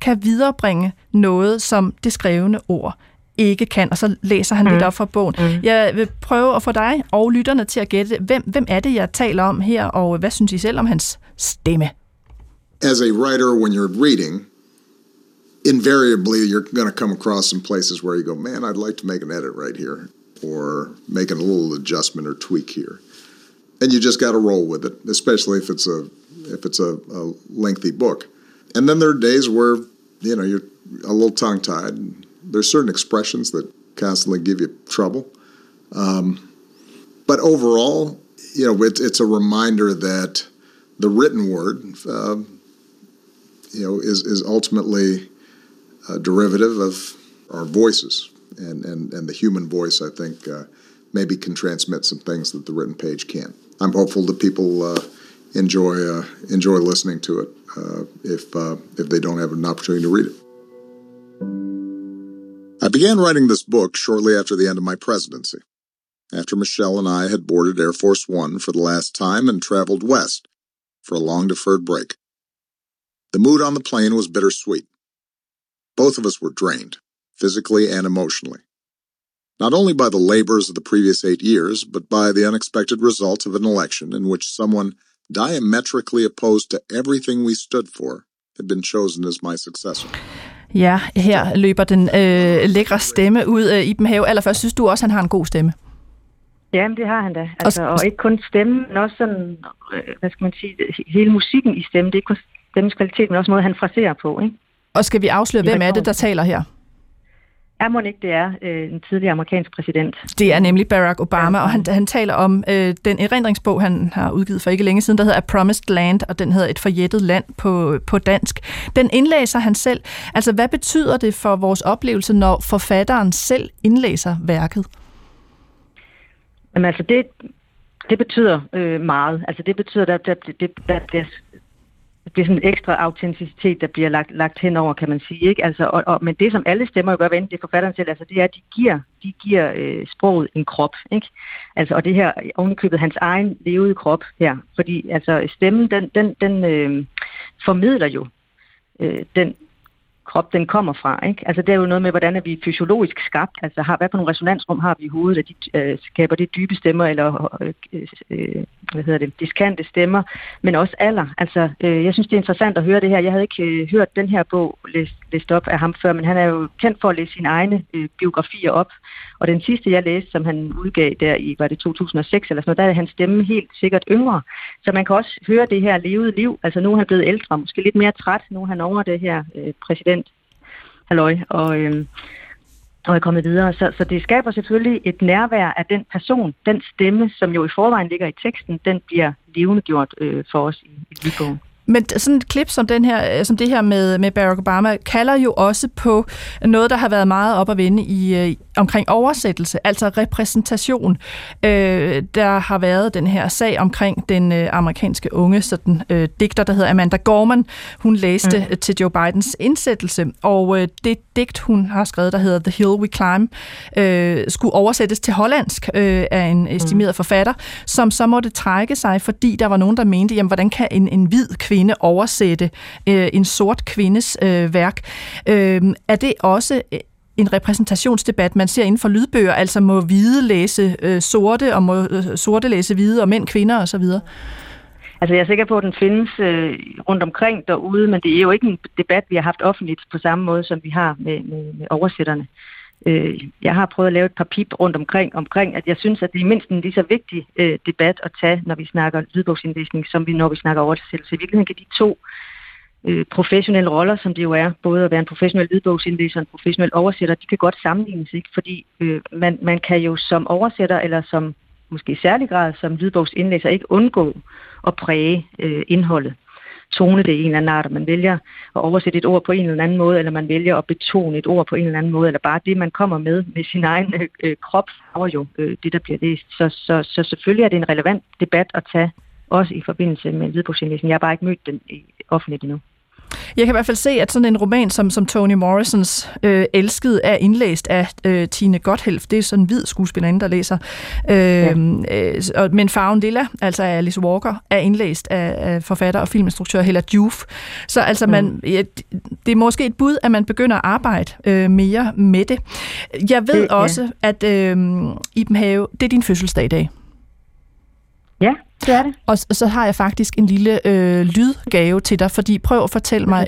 kan viderebringe noget, som det skrevne ord ikke kan, og så læser han mm. lidt op fra bogen. Mm. Jeg vil prøve at få dig og lytterne til at gætte, hvem, hvem er det, jeg taler om her, og hvad synes I selv om hans stemme? As a writer, when you're reading, invariably you're going to come across some places where you go, man, I'd like to make an edit right here, or make a little adjustment or tweak here. And you just got to roll with it, especially if it's a if it's a, a lengthy book. And then there are days where you know you're a little tongue tied there's certain expressions that constantly give you trouble. Um, but overall, you know, it, it's a reminder that the written word, uh, you know, is, is ultimately a derivative of our voices. And, and, and the human voice, I think, uh, maybe can transmit some things that the written page can't. I'm hopeful that people uh, enjoy uh, enjoy listening to it uh, if uh, if they don't have an opportunity to read it. I began writing this book shortly after the end of my presidency, after Michelle and I had boarded Air Force One for the last time and traveled west for a long deferred break. The mood on the plane was bittersweet. Both of us were drained, physically and emotionally. Not only by the labors of the previous eight years, but by the unexpected result of an election in which someone diametrically opposed to everything we stood for had been chosen as my successor. Ja, her løber den øh, lækre stemme ud. Øh, Iben Have, allerførst, synes du også, han har en god stemme? Jamen, det har han da. Altså, og, og ikke kun stemmen, men også sådan, øh, hvad skal man sige, hele musikken i stemmen. Det er ikke kun stemmens kvalitet, men også måde, han fraserer på. Ikke? Og skal vi afsløre, hvem er det, der taler her? Er må ikke, det er øh, en tidligere amerikansk præsident. Det er nemlig Barack Obama, ja. og han, han taler om øh, den erindringsbog, han har udgivet for ikke længe siden, der hedder A Promised Land, og den hedder Et forjættet land på, på dansk. Den indlæser han selv. Altså, hvad betyder det for vores oplevelse, når forfatteren selv indlæser værket? Jamen altså, det, det betyder øh, meget. Altså, det betyder, at der, der, der, der bliver det er sådan en ekstra autenticitet, der bliver lagt, lagt henover, kan man sige. Ikke? Altså, og, og, men det, som alle stemmer jo gør, hvad det er forfatteren selv, altså, det er, at de giver, de giver øh, sproget en krop. Ikke? Altså, og det her ovenikøbet hans egen levede krop her. Fordi altså, stemmen, den, den, den øh, formidler jo øh, den krop den kommer fra. Ikke? Altså det er jo noget med, hvordan er vi fysiologisk skabt. Altså har, hvad for nogle resonansrum har vi i hovedet, at de øh, skaber det dybe stemmer, eller øh, øh, hvad hedder det, diskante stemmer, men også alder. Altså øh, jeg synes, det er interessant at høre det her. Jeg havde ikke øh, hørt den her bog læst, læst op af ham før, men han er jo kendt for at læse sine egne øh, biografier op. Og den sidste, jeg læste, som han udgav der i, var det 2006 eller sådan noget, der er hans stemme helt sikkert yngre. Så man kan også høre det her levede liv. Altså nu er han blevet ældre, måske lidt mere træt. Nu er han over det her øh, præsident halløj, og, øh, og er kommet videre. Så, så det skaber selvfølgelig et nærvær af den person, den stemme, som jo i forvejen ligger i teksten, den bliver levende gjort øh, for os i, i lydbogen. Men sådan et klip som, den her, øh, som det her med, med Barack Obama kalder jo også på noget, der har været meget op at vende i, øh, omkring oversættelse, altså repræsentation. Øh, der har været den her sag omkring den øh, amerikanske unge sådan, øh, digter, der hedder Amanda Gorman. Hun læste mm. til Joe Bidens indsættelse, og øh, det digt, hun har skrevet, der hedder The Hill We Climb, øh, skulle oversættes til hollandsk øh, af en estimeret mm. forfatter, som så måtte trække sig, fordi der var nogen, der mente, jamen, hvordan kan en, en hvid kvinde oversætte øh, en sort kvindes øh, værk? Øh, er det også øh, en repræsentationsdebat, man ser inden for lydbøger, altså må hvide læse øh, sorte, og må øh, sorte læse hvide, og mænd, kvinder osv.? Altså jeg er sikker på, at den findes øh, rundt omkring derude, men det er jo ikke en debat, vi har haft offentligt på samme måde, som vi har med, med, med oversætterne. Øh, øh, jeg har prøvet at lave et par pip rundt omkring, omkring, at jeg synes, at det er mindst en lige så vigtig øh, debat at tage, når vi snakker lydbogsindlæsning, som vi når vi snakker oversættelse. I virkeligheden kan de to øh, professionelle roller, som det jo er, både at være en professionel lydbogsindlæser og en professionel oversætter, de kan godt sammenlignes, ikke? fordi øh, man, man kan jo som oversætter, eller som måske i særlig grad som lydbogsindlæser, ikke undgå at præge øh, indholdet tone det i en eller anden art, og man vælger at oversætte et ord på en eller anden måde, eller man vælger at betone et ord på en eller anden måde, eller bare det, man kommer med med sin egen øh, øh krop, farver jo øh, det, der bliver læst. Så, så, så selvfølgelig er det en relevant debat at tage, også i forbindelse med lydbogsindlæsning. Jeg har bare ikke mødt den offentligt endnu. Jeg kan i hvert fald se, at sådan en roman som, som Toni Morrisons øh, Elsket er indlæst af øh, Tine Gotthelf. Det er sådan en hvid skuespillerinde, der læser. Øh, ja. øh, men Farven Lilla, altså af Alice Walker, er indlæst af, af forfatter og filminstruktør Hella Juf. Så altså, man, mm. ja, det er måske et bud, at man begynder at arbejde øh, mere med det. Jeg ved det, også, ja. at øh, Iben Have, det er din fødselsdag i dag. Ja, det er det. Og så har jeg faktisk en lille øh, lydgave til dig, fordi prøv at fortælle mig,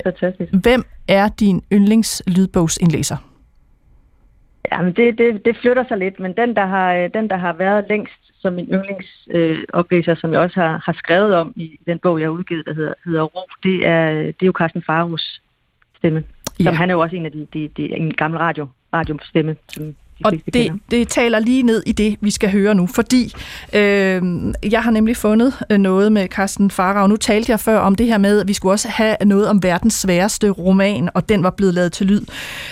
hvem er din yndlingslydbogsindlæser? Jamen, det, det, det flytter sig lidt, men den, der har, øh, den, der har været længst som min yndlingsoplæser, øh, som jeg også har, har skrevet om i den bog, jeg har udgivet, der hedder, hedder Ro, det er, det er jo Carsten Faros stemme. Ja. Som han er jo også en af de, de, de en gammel radio, radiostemme, som og det, det taler lige ned i det, vi skal høre nu, fordi øh, jeg har nemlig fundet øh, noget med Carsten Farag. Nu talte jeg før om det her med, at vi skulle også have noget om verdens sværeste roman, og den var blevet lavet til lyd.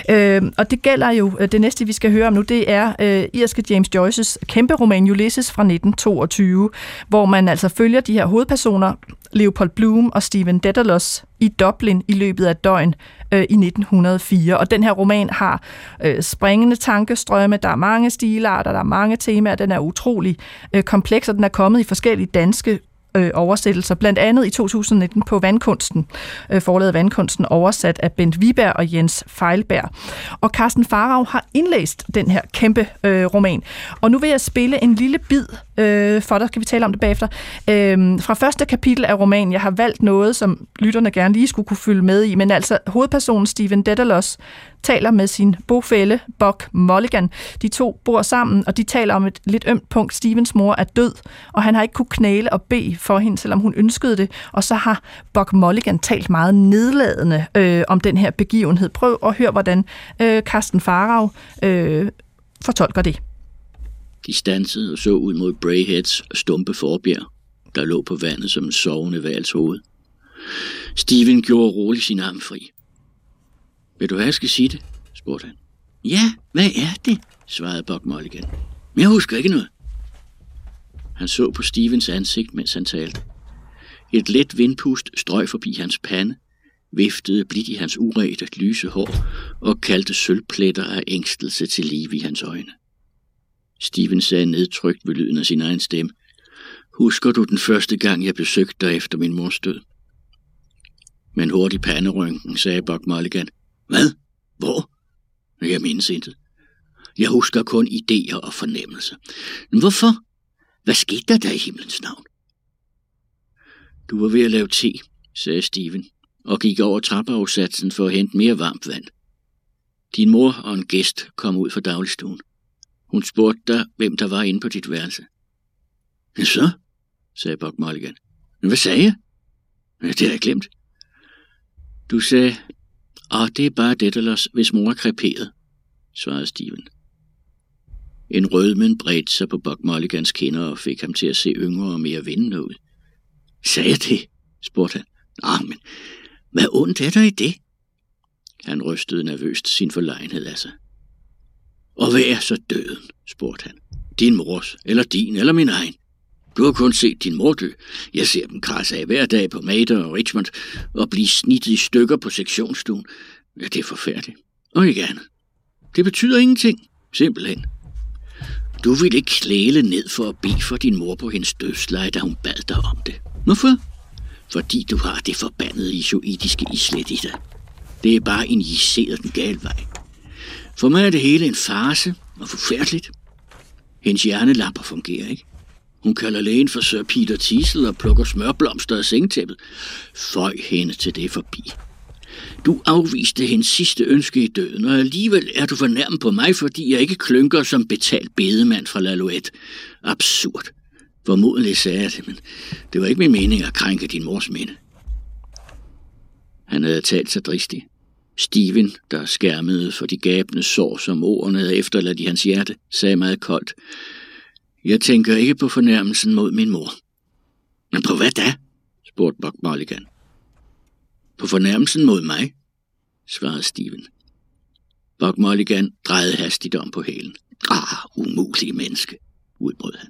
Øh, og det gælder jo, øh, det næste vi skal høre om nu, det er øh, irske James Joyce's kæmpe roman Ulysses fra 1922, hvor man altså følger de her hovedpersoner, Leopold Bloom og Stephen Dedalus i Dublin i løbet af døgn øh, i 1904. Og den her roman har øh, springende tankestrømme, der er mange stilarter, der er mange temaer, den er utrolig øh, kompleks, og den er kommet i forskellige danske øh, oversættelser, blandt andet i 2019 på Vandkunsten, øh, forladet Vandkunsten, oversat af Bent Viberg og Jens Feilberg. Og Carsten Farag har indlæst den her kæmpe øh, roman. Og nu vil jeg spille en lille bid øh, for dig, kan vi tale om det bagefter. Øh, fra første kapitel af romanen, jeg har valgt noget, som lytterne gerne lige skulle kunne følge med i, men altså hovedpersonen Steven Dedalus taler med sin bofælle, Buck Mulligan. De to bor sammen, og de taler om et lidt ømt punkt. Stevens mor er død, og han har ikke kunne knæle og bede for hende, selvom hun ønskede det. Og så har Buck Mulligan talt meget nedladende øh, om den her begivenhed. Prøv at høre, hvordan øh, Carsten Farag øh, fortolker det. De stansede og så ud mod Brayheads stumpe forbjerg, der lå på vandet som en sovende vals hoved. Steven gjorde roligt sin arm fri. Vil du have, jeg skal sige det? spurgte han. Ja, hvad er det? svarede Buck Mulligan. Men jeg husker ikke noget. Han så på Stevens ansigt, mens han talte. Et let vindpust strøg forbi hans pande, viftede blidt i hans uret lyse hår og kaldte sølvpletter af ængstelse til liv i hans øjne. Steven sagde nedtrykt ved lyden af sin egen stemme. Husker du den første gang, jeg besøgte dig efter min mors død? Men hurtig panderynken, sagde Buck Mulligan. Hvad? Hvor? Jeg mindes intet. Jeg husker kun idéer og fornemmelser. Men hvorfor? Hvad skete der der i himlens navn? Du var ved at lave te, sagde Steven, og gik over trappeafsatsen for at hente mere varmt vand. Din mor og en gæst kom ud fra dagligstuen. Hun spurgte dig, hvem der var inde på dit værelse. Ja, så, sagde Buck Mulligan. Men hvad sagde jeg? Ja, det har jeg glemt. Du sagde, og det er bare Daedalus, hvis mor er kreperet, svarede Steven. En rødmen bredte sig på Buck Mulligans kinder og fik ham til at se yngre og mere vindende ud. Sagde jeg det? spurgte han. Ah, men hvad ondt er der i det? Han rystede nervøst sin forlegenhed af sig. Og hvad er så døden? spurgte han. Din mors, eller din, eller min egen. Du har kun set din mor dø. Jeg ser dem krasse af hver dag på Mater og Richmond og blive snittet i stykker på sektionsstuen. Ja, det er forfærdeligt. Og ikke andet. Det betyder ingenting. Simpelthen. Du ville ikke klæle ned for at bede for din mor på hendes dødsleje, da hun bad dig om det. Hvorfor? Fordi du har det forbandede isoidiske islet i dig. Det er bare en den gale vej. For mig er det hele en farse og forfærdeligt. Hendes hjernelapper fungerer ikke. Hun kalder lægen for Sir Peter Tisel og plukker smørblomster af sengtæppet. Føj hende til det forbi. Du afviste hendes sidste ønske i døden, og alligevel er du fornærmet på mig, fordi jeg ikke klynker som betalt bedemand fra Lalouette. Absurd. Formodentlig sagde jeg det, men det var ikke min mening at krænke din mors minde. Han havde talt sig dristigt. Steven, der skærmede for de gabende sår, som ordene havde efterladt i hans hjerte, sagde meget koldt. Jeg tænker ikke på fornærmelsen mod min mor. Men på hvad da? spurgte Buck Mulligan. På fornærmelsen mod mig, svarede Steven. Buck Mulligan drejede hastigt om på hælen. Ah, umulig menneske, udbrød han.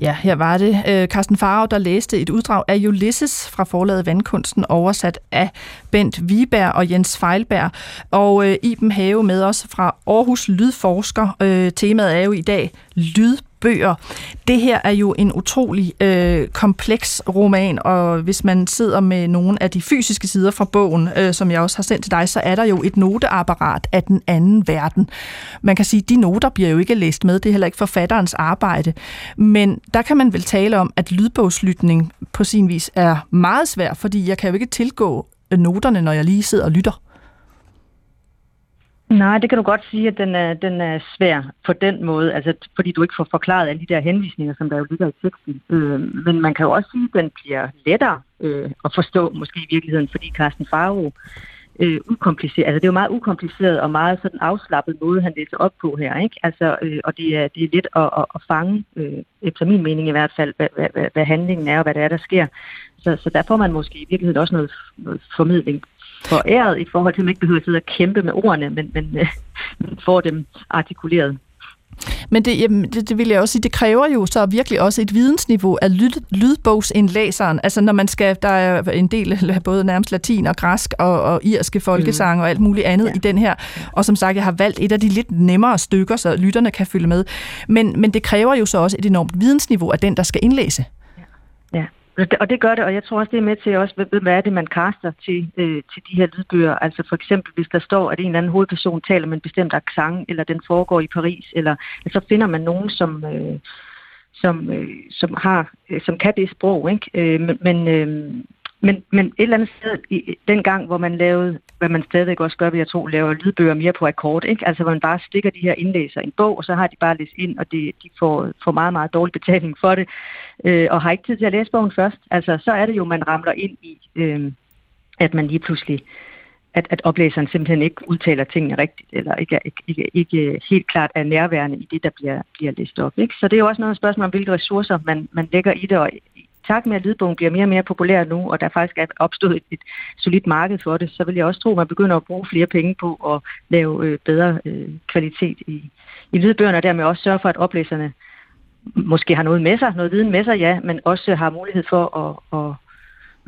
Ja, her var det øh, Carsten Farag, der læste et uddrag af Ulysses fra forlaget Vandkunsten, oversat af Bent Viberg og Jens Feilberg. Og øh, Iben Have med os fra Aarhus Lydforsker. Øh, temaet er jo i dag lyd bøger. Det her er jo en utrolig øh, kompleks roman, og hvis man sidder med nogle af de fysiske sider fra bogen, øh, som jeg også har sendt til dig, så er der jo et noteapparat af den anden verden. Man kan sige, at de noter bliver jo ikke læst med, det er heller ikke forfatterens arbejde, men der kan man vel tale om, at lydbogslytning på sin vis er meget svær, fordi jeg kan jo ikke tilgå øh, noterne, når jeg lige sidder og lytter. Nej, det kan du godt sige, at den er, den er svær på den måde, altså fordi du ikke får forklaret alle de der henvisninger, som der jo ligger i teksten. Øh, men man kan jo også sige, at den bliver lettere øh, at forstå, måske i virkeligheden, fordi Carsten Faro øh, ukompliceret, altså det er jo meget ukompliceret og meget sådan afslappet måde, han læser op på her, ikke? Altså, øh, og det er, det er let at, at, at fange, øh, efter min mening i hvert fald, hvad, hvad, hvad, handlingen er og hvad det er, der sker. Så, så der får man måske i virkeligheden også noget, noget formidling foræret i forhold til, at man ikke behøver at sidde og kæmpe med ordene, men, men, øh, får dem artikuleret. Men det, jamen, det, det vil jeg også sige, det kræver jo så virkelig også et vidensniveau af lyd, lydbogsindlæseren. Altså når man skal, der er en del både nærmest latin og græsk og, og irske folkesange mm. og alt muligt andet ja. i den her. Og som sagt, jeg har valgt et af de lidt nemmere stykker, så lytterne kan følge med. Men, men det kræver jo så også et enormt vidensniveau af den, der skal indlæse. Og det gør det, og jeg tror også, det er med til også, hvad er det, man kaster til, øh, til de her lydbøger. Altså for eksempel, hvis der står, at en eller anden hovedperson taler med en bestemt accent, eller den foregår i Paris, eller så finder man nogen, som, øh, som, øh, som, har, øh, som kan det sprog. Ikke? Øh, men, men, øh, men, men et eller andet sted, i, den gang, hvor man lavede, hvad man stadigvæk også gør, vil jeg tro, laver lydbøger mere på akkord, ikke? altså hvor man bare stikker de her indlæser i en bog, og så har de bare læst ind, og de, de får, får meget, meget dårlig betaling for det, øh, og har ikke tid til at læse bogen først. Altså, så er det jo, man ramler ind i, øh, at man lige pludselig at, at oplæseren simpelthen ikke udtaler tingene rigtigt, eller ikke, ikke, ikke, ikke helt klart er nærværende i det, der bliver, bliver læst op. Ikke? Så det er jo også noget spørgsmål om, hvilke ressourcer man, man lægger i det, og takt med, at lydbogen bliver mere og mere populær nu, og der faktisk er opstået et, et solidt marked for det, så vil jeg også tro, at man begynder at bruge flere penge på at lave øh, bedre øh, kvalitet i, i lydbøgerne, og dermed også sørge for, at oplæserne måske har noget med sig, noget viden med sig, ja, men også har mulighed for at, at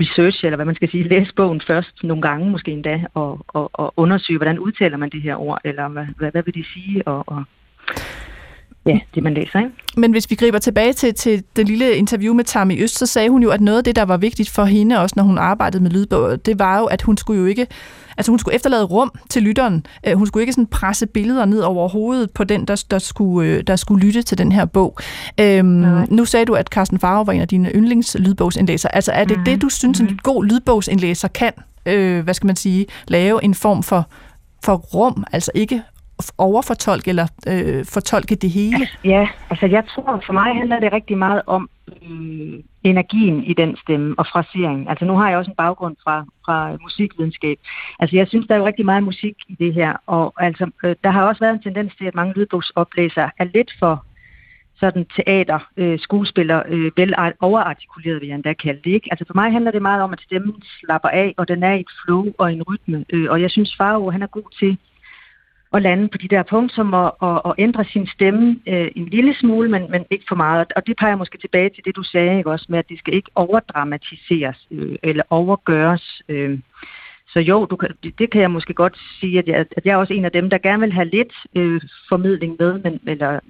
research, eller hvad man skal sige, læse bogen først nogle gange måske endda, og, og, og undersøge, hvordan udtaler man det her ord, eller hvad, hvad, hvad vil de sige, og, og ja, det man læser. Ikke? Men hvis vi griber tilbage til, til det lille interview med Tammy Øst, så sagde hun jo, at noget af det, der var vigtigt for hende, også når hun arbejdede med lydbog, det var jo, at hun skulle jo ikke, altså hun skulle efterlade rum til lytteren. Øh, hun skulle ikke sådan presse billeder ned over hovedet på den, der, der, skulle, øh, der skulle lytte til den her bog. Øhm, nu sagde du, at Carsten Farve var en af dine yndlingslydbogsindlæser. Altså er det mm. det, du synes, en god lydbogsindlæser kan, øh, hvad skal man sige, lave en form for for rum, altså ikke overfortolke eller øh, fortolke det hele? Ja, altså jeg tror, for mig handler det rigtig meget om øh, energien i den stemme og fraseringen. Altså nu har jeg også en baggrund fra, fra musikvidenskab. Altså jeg synes, der er jo rigtig meget musik i det her, og altså øh, der har også været en tendens til, at mange lydbogsoplæsere er lidt for sådan teater, øh, skuespiller, øh, vel overartikuleret, vil jeg endda kalde det. Ikke? Altså for mig handler det meget om, at stemmen slapper af, og den er i et flow og en rytme. Øh, og jeg synes, Faro, han er god til at lande på de der punkter og, og, og ændre sin stemme øh, en lille smule, men, men ikke for meget. Og det peger måske tilbage til det, du sagde ikke også med, at det skal ikke overdramatiseres øh, eller overgøres. Øh. Så jo, du kan, det kan jeg måske godt sige, at jeg, at jeg er også en af dem, der gerne vil have lidt øh, formidling med, men, eller,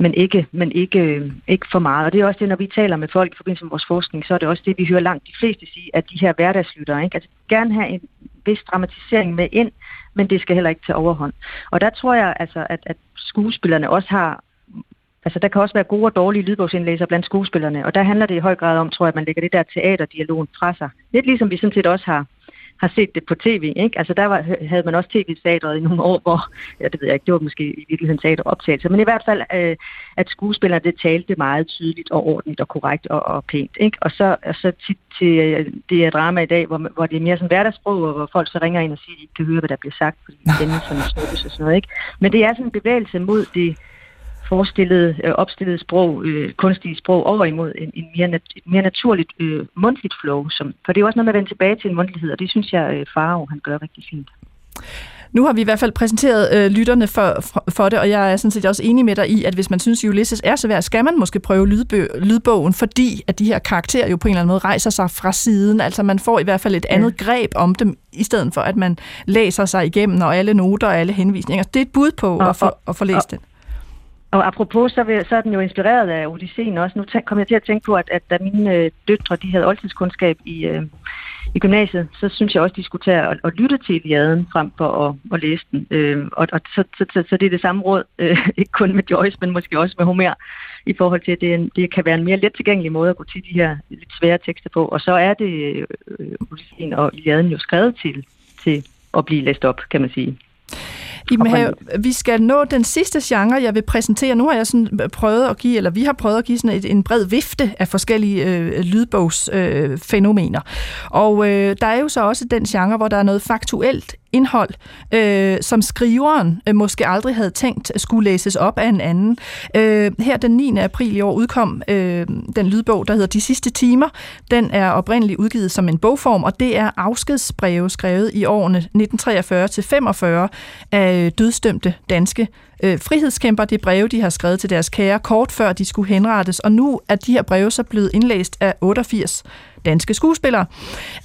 men, ikke, men ikke, øh, ikke for meget. Og det er også det, når vi taler med folk i forbindelse med vores forskning, så er det også det, vi hører langt de fleste sige, at de her hverdagslyttere, ikke? Altså gerne have en vis dramatisering med ind, men det skal heller ikke tage overhånd. Og der tror jeg altså, at, at skuespillerne også har Altså, der kan også være gode og dårlige lydbogsindlæser blandt skuespillerne, og der handler det i høj grad om, tror jeg, at man lægger det der teaterdialogen fra sig. Lidt ligesom vi sådan set også har har set det på tv. Ikke? Altså der var, havde man også tv-teatret i nogle år, hvor, ja, det ved jeg ikke, det var måske i virkeligheden teateroptagelse, men i hvert fald, øh, at skuespillerne det talte meget tydeligt og ordentligt og korrekt og, og pænt. Ikke? Og så, og så tit til øh, det her drama i dag, hvor, hvor det er mere sådan hverdagssprog, og hvor folk så ringer ind og siger, at de ikke kan høre, hvad der bliver sagt, fordi er sådan og sådan noget. Ikke? Men det er sådan en bevægelse mod det forestillede, øh, opstillede sprog, øh, kunstige sprog, over imod en, en mere, nat, et mere naturligt øh, mundtligt flow. Som, for det er jo også noget med at vende tilbage til en mundtlighed, og det synes jeg, øh, Faro han gør rigtig fint. Nu har vi i hvert fald præsenteret øh, lytterne for, for, for det, og jeg er sådan set også enig med dig i, at hvis man synes, Ulysses er så værd, skal man måske prøve lydbø, lydbogen, fordi at de her karakterer jo på en eller anden måde rejser sig fra siden. Altså man får i hvert fald et ja. andet greb om dem, i stedet for at man læser sig igennem, og alle noter og alle henvisninger. Det er et bud på og, at, få, at få læst og, den. Og apropos, så, vil, så er den jo inspireret af Odysseen også. Nu kom jeg til at tænke på, at, at da mine øh, døtre de havde oldtidskundskab i, øh, i gymnasiet, så synes jeg også, de skulle tage og, og lytte til Iliaden frem for at, at læse den. Øh, og og så, så, så, så det er det samme råd, øh, ikke kun med Joyce, men måske også med Homer, i forhold til, at det, en, det kan være en mere let tilgængelig måde at gå til de her lidt svære tekster på. Og så er det øh, og Iliaden jo skrevet til, til at blive læst op, kan man sige. Iben have, vi skal nå den sidste genre, jeg vil præsentere. Nu har jeg sådan prøvet at give, eller vi har prøvet at give sådan et, en bred vifte af forskellige øh, lydbogsfænomener. Øh, og øh, der er jo så også den genre, hvor der er noget faktuelt indhold, øh, som skriveren øh, måske aldrig havde tænkt skulle læses op af en anden. Øh, her den 9. april i år udkom øh, den lydbog, der hedder De sidste timer. Den er oprindeligt udgivet som en bogform, og det er afskedsbreve skrevet i årene 1943 til 45 af øh, dødstømte danske øh, frihedskæmper. Det er breve, de har skrevet til deres kære kort før de skulle henrettes, og nu er de her breve så blevet indlæst af 88 danske skuespillere,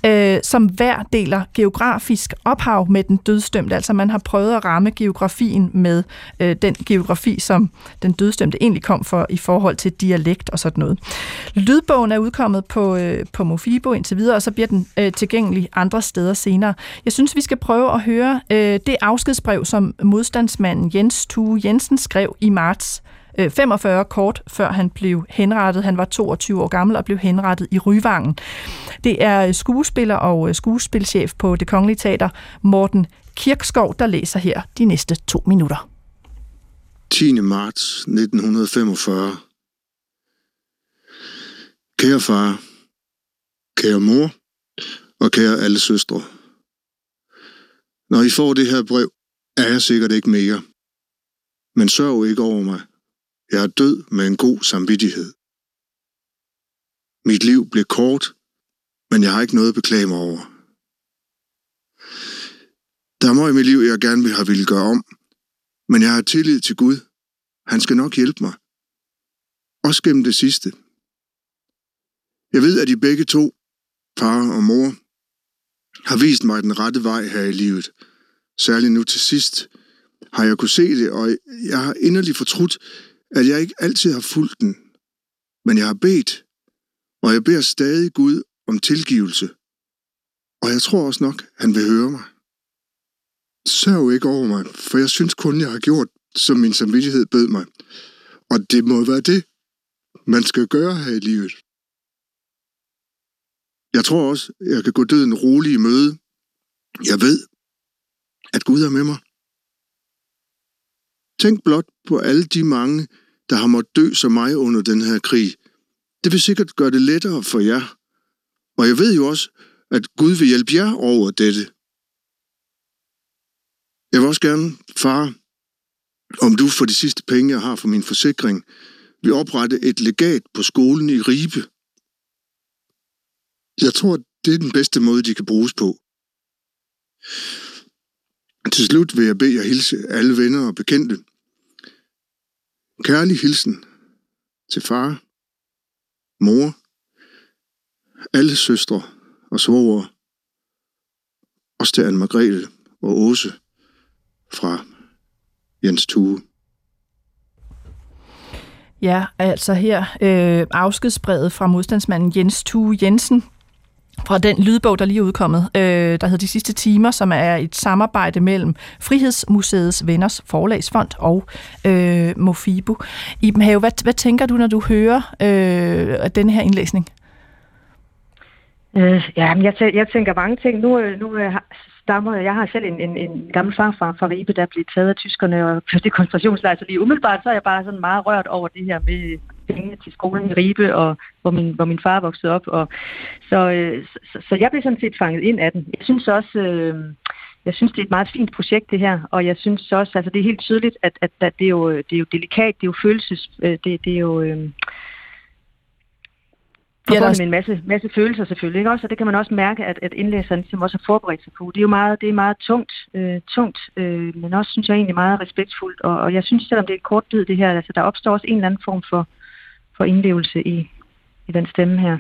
øh, som hver deler geografisk ophav med den dødsdømte. Altså man har prøvet at ramme geografien med øh, den geografi, som den dødsdømte egentlig kom for i forhold til dialekt og sådan noget. Lydbogen er udkommet på, øh, på Mofibo indtil videre, og så bliver den øh, tilgængelig andre steder senere. Jeg synes, vi skal prøve at høre øh, det afskedsbrev, som modstandsmanden Jens Tue Jensen skrev i marts Øh, 45 kort før han blev henrettet. Han var 22 år gammel og blev henrettet i Ryvangen. Det er øh, skuespiller og øh, skuespilchef på Det Kongelige Teater, Morten Kirkskov, der læser her de næste to minutter. 10. marts 1945. Kære far, kære mor og kære alle søstre. Når I får det her brev, er jeg sikkert ikke mere. Men sørg ikke over mig. Jeg er død med en god samvittighed. Mit liv blev kort, men jeg har ikke noget at beklage mig over. Der er meget i mit liv, jeg gerne vil have ville gøre om, men jeg har tillid til Gud. Han skal nok hjælpe mig. Også gennem det sidste. Jeg ved, at I begge to, far og mor, har vist mig den rette vej her i livet. Særligt nu til sidst har jeg kunne se det, og jeg har inderligt fortrudt, at jeg ikke altid har fulgt den, men jeg har bedt, og jeg beder stadig Gud om tilgivelse. Og jeg tror også nok, han vil høre mig. Sørg ikke over mig, for jeg synes kun, jeg har gjort, som min samvittighed bød mig. Og det må være det, man skal gøre her i livet. Jeg tror også, jeg kan gå døden rolig i møde. Jeg ved, at Gud er med mig. Tænk blot på alle de mange, der har måttet dø som mig under den her krig. Det vil sikkert gøre det lettere for jer. Og jeg ved jo også, at Gud vil hjælpe jer over dette. Jeg vil også gerne, far, om du for de sidste penge, jeg har for min forsikring, vil oprette et legat på skolen i Ribe. Jeg tror, det er den bedste måde, de kan bruges på. Til slut vil jeg bede jer hilse alle venner og bekendte. Kærlig hilsen til far, mor, alle søstre og svoger, også til Anne Margrethe og Åse fra Jens Tue. Ja, altså her øh, afskedsbrevet fra modstandsmanden Jens Tue Jensen, fra den lydbog, der lige er udkommet, øh, der hedder De sidste timer, som er et samarbejde mellem Frihedsmuseets Venners Forlagsfond og øh, Mofibo. Iben Have, hvad, hvad tænker du, når du hører øh, den her indlæsning? Øh, ja, jeg, tæ- jeg tænker mange ting. Nu, øh, nu øh, stammer, jeg har selv en, en, en gammel far fra, fra Ribe, der blev taget af tyskerne og ført i koncentrationslejr, så lige umiddelbart så er jeg bare sådan meget rørt over det her med penge til skolen i Ribe, og hvor min, hvor min far voksede op. Og, så, øh, så, så jeg blev sådan set fanget ind af den. Jeg synes også, øh, jeg synes, det er et meget fint projekt, det her, og jeg synes også, altså det er helt tydeligt, at, at, at det, er jo, det er jo delikat, det er jo følelses, øh, det, det er jo... Øh, forbundet med en masse, masse følelser selvfølgelig, ikke også? Og det kan man også mærke, at, at indlæseren ligesom også har forberedt sig på. Det er jo meget, det er meget tungt, øh, tungt øh, men også, synes jeg, egentlig meget respektfuldt. Og, og jeg synes, selvom det er et kort bid, det her, altså der opstår også en eller anden form for, for indlevelse i, i den stemme her.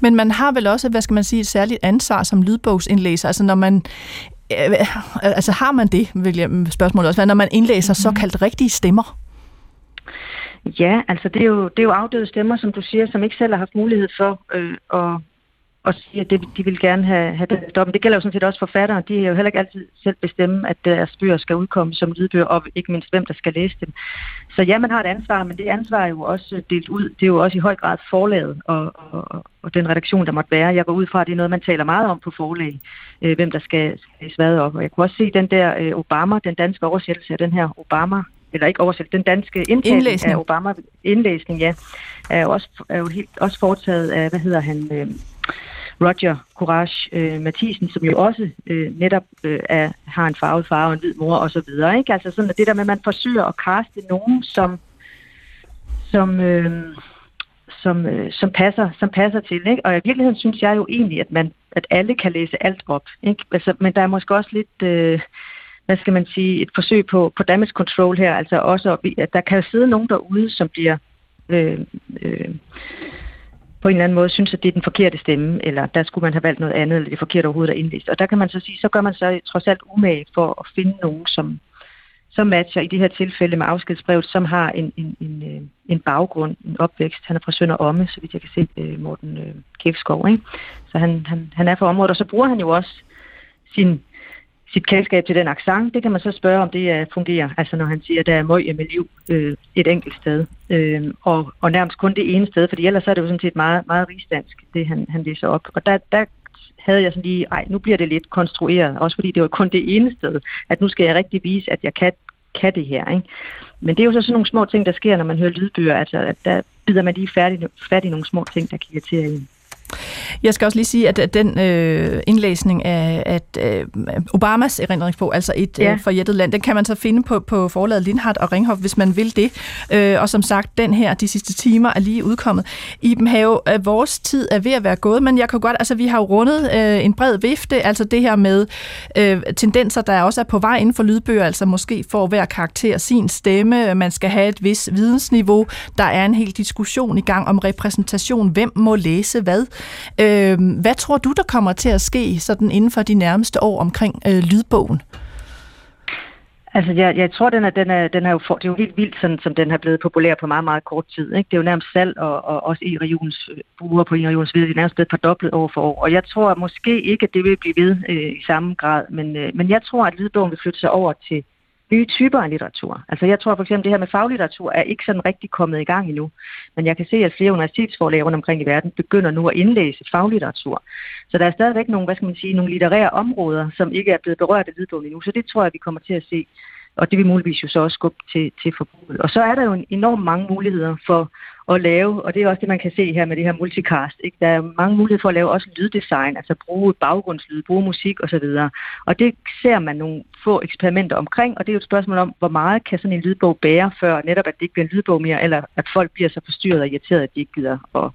Men man har vel også, hvad skal man sige, et særligt ansvar som lydbogsindlæser. Altså når man øh, altså har man det, vil jeg spørgsmålet også være, når man indlæser mm-hmm. såkaldt rigtige stemmer? Ja, altså det er, jo, det er jo afdøde stemmer, som du siger, som ikke selv har haft mulighed for øh, at, og siger, at det, de vil gerne have, have den dom. Det gælder jo sådan set også forfattere. De er jo heller ikke altid selv bestemme, at deres bøger skal udkomme som lydbøger, og ikke mindst hvem, der skal læse dem. Så ja, man har et ansvar, men det ansvar er jo også delt ud. Det er jo også i høj grad forlaget og, og, og den redaktion, der måtte være. Jeg går ud fra, at det er noget, man taler meget om på forlag, øh, hvem der skal læse hvad op. Og jeg kunne også se den der øh, Obama, den danske oversættelse af den her Obama eller ikke oversat, den danske indlæsning af Obama, indlæsning, ja, er jo også, er jo helt, også foretaget af, hvad hedder han, øh, Roger Courage øh, Mathisen, som jo også øh, netop øh, er, har en farvet far og en hvid mor og så videre. Ikke? Altså sådan, at det der med, at man forsøger at kaste nogen, som, som, øh, som, øh, som, passer, som passer til. Ikke? Og i virkeligheden synes jeg jo egentlig, at, man, at alle kan læse alt op. Ikke? Altså, men der er måske også lidt... Øh, hvad skal man sige, et forsøg på, på damage control her. Altså også, at der kan sidde nogen derude, som bliver øh, øh, på en eller anden måde synes, at det er den forkerte stemme, eller der skulle man have valgt noget andet, eller det forkerte overhovedet er indlæst. Og der kan man så sige, så gør man så trods alt umage for at finde nogen, som, som matcher i det her tilfælde med afskedsbrevet, som har en, en, en, øh, en baggrund, en opvækst. Han er fra Sønder Omme, så vidt jeg kan se, øh, Morten øh, Kæfskov. Ikke? Så han, han, han er fra området, og så bruger han jo også sin sit kendskab til den accent, det kan man så spørge, om det uh, fungerer. Altså når han siger, at der er møg med liv øh, et enkelt sted. Øh, og, og nærmest kun det ene sted, fordi ellers er det jo sådan set meget, meget rigsdansk, det han, han læser op. Og der, der havde jeg sådan lige, ej, nu bliver det lidt konstrueret, også fordi det var kun det ene sted, at nu skal jeg rigtig vise, at jeg kan, kan det her. Ikke? Men det er jo så sådan nogle små ting, der sker, når man hører lydbøger, altså at der bider man lige færdig, fat i nogle små ting, der kan irritere en. Jeg skal også lige sige, at den øh, indlæsning af at, øh, Obamas erindringsbog, altså et ja. øh, forjættet land, den kan man så finde på, på forlaget Lindhardt og Ringhof, hvis man vil det. Øh, og som sagt, den her, de sidste timer, er lige udkommet. Iben Have, øh, vores tid er ved at være gået, men jeg kan godt, altså vi har jo rundet øh, en bred vifte, altså det her med øh, tendenser, der også er på vej inden for lydbøger, altså måske får hver karakter sin stemme, man skal have et vis vidensniveau, der er en hel diskussion i gang om repræsentation, hvem må læse hvad. Øh, hvad tror du, der kommer til at ske sådan inden for de nærmeste år omkring øh, lydbogen? Altså, jeg, jeg tror, den er, den er, den er jo for, det er jo helt vildt, sådan, som den har blevet populær på meget, meget kort tid. Ikke? Det er jo nærmest salg, og, og også i regionens øh, bruger på i regionens videre, det er nærmest blevet fordoblet år for år. Og jeg tror måske ikke, at det vil blive ved øh, i samme grad, men, øh, men jeg tror, at lydbogen vil flytte sig over til nye typer af litteratur. Altså jeg tror for eksempel, det her med faglitteratur er ikke sådan rigtig kommet i gang endnu. Men jeg kan se, at flere universitetsforlag rundt omkring i verden begynder nu at indlæse faglitteratur. Så der er stadigvæk nogle, hvad skal man sige, nogle litterære områder, som ikke er blevet berørt af lydbogen endnu. Så det tror jeg, vi kommer til at se. Og det vil muligvis jo så også skubbe til, til forbruget. Og så er der jo en enorm mange muligheder for at lave, og det er også det, man kan se her med det her multicast. Ikke? Der er mange muligheder for at lave også lyddesign, altså bruge baggrundslyd, bruge musik osv. Og det ser man nogle få eksperimenter omkring, og det er jo et spørgsmål om, hvor meget kan sådan en lydbog bære, før netop at det ikke bliver en lydbog mere, eller at folk bliver så forstyrret og irriteret, at de ikke gider at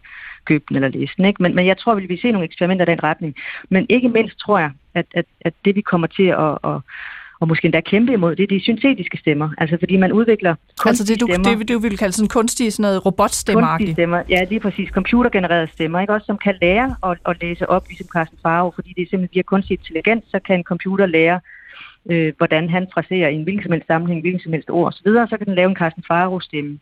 købe den eller læse den. Ikke? Men, men jeg tror, vi vil se nogle eksperimenter i den retning. Men ikke mindst tror jeg, at, at, at det vi kommer til at, at og måske endda kæmpe imod, det er de syntetiske stemmer. Altså fordi man udvikler Altså det, du, stemmer. det, du vil kalde sådan kunstige, sådan noget robotstemmer Kunstige stemmer, ja lige præcis. Computergenererede stemmer, ikke? Også som kan lære at, at læse op, ligesom Carsten Farve, fordi det er simpelthen via kunstig intelligens, så kan en computer lære øh, hvordan han fraserer i en hvilken som helst sammenhæng, hvilken som helst ord osv., så kan den lave en Carsten Faro stemme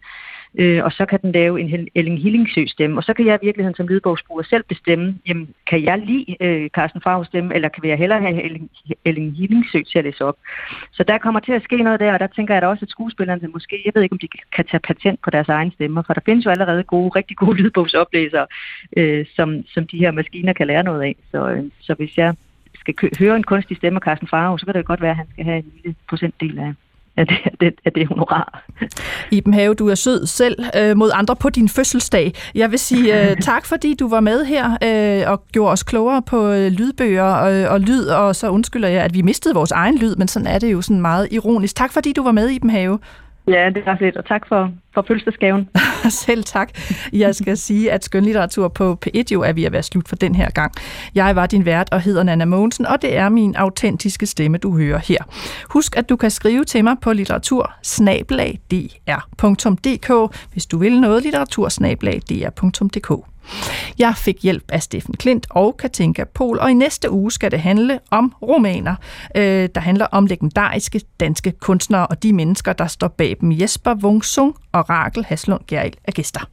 øh, og så kan den lave en Elling Hillingsø stemme, og så kan jeg i virkeligheden som lydbogsbruger selv bestemme, jamen, kan jeg lide øh, Carsten Farve stemme, eller kan jeg hellere have Elling, Elling Hillingsø til at læse op. Så der kommer til at ske noget der, og der tænker jeg da også, at skuespillerne måske, jeg ved ikke, om de kan tage patent på deres egen stemmer, for der findes jo allerede gode, rigtig gode lydbogsoplæsere, øh, som, som de her maskiner kan lære noget af. Så, øh, så hvis jeg skal høre en kunstig stemme af Carsten Farve, så kan det godt være, at han skal have en lille procentdel af, af det, af det, af det honorar. Iben Have, du er sød selv øh, mod andre på din fødselsdag. Jeg vil sige øh, tak, fordi du var med her øh, og gjorde os klogere på øh, lydbøger og, og lyd, og så undskylder jeg, at vi mistede vores egen lyd, men sådan er det jo sådan meget ironisk. Tak, fordi du var med, Iben Have. Ja, det var fedt, og tak for, for fødselsdagsgaven. Selv tak. Jeg skal sige, at skønlitteratur på P1 jo er ved at være slut for den her gang. Jeg var din vært og hedder Nana Mogensen, og det er min autentiske stemme, du hører her. Husk, at du kan skrive til mig på litteratur hvis du vil noget litteratur jeg fik hjælp af Steffen Klint og Katinka Pol, og i næste uge skal det handle om romaner, øh, der handler om legendariske danske kunstnere og de mennesker, der står bag dem. Jesper Wungsung og Rakel Haslund Geril er gæster.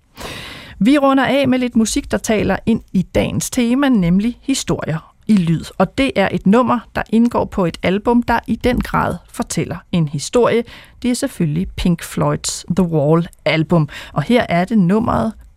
Vi runder af med lidt musik, der taler ind i dagens tema, nemlig historier i lyd. Og det er et nummer, der indgår på et album, der i den grad fortæller en historie. Det er selvfølgelig Pink Floyds The Wall album. Og her er det nummeret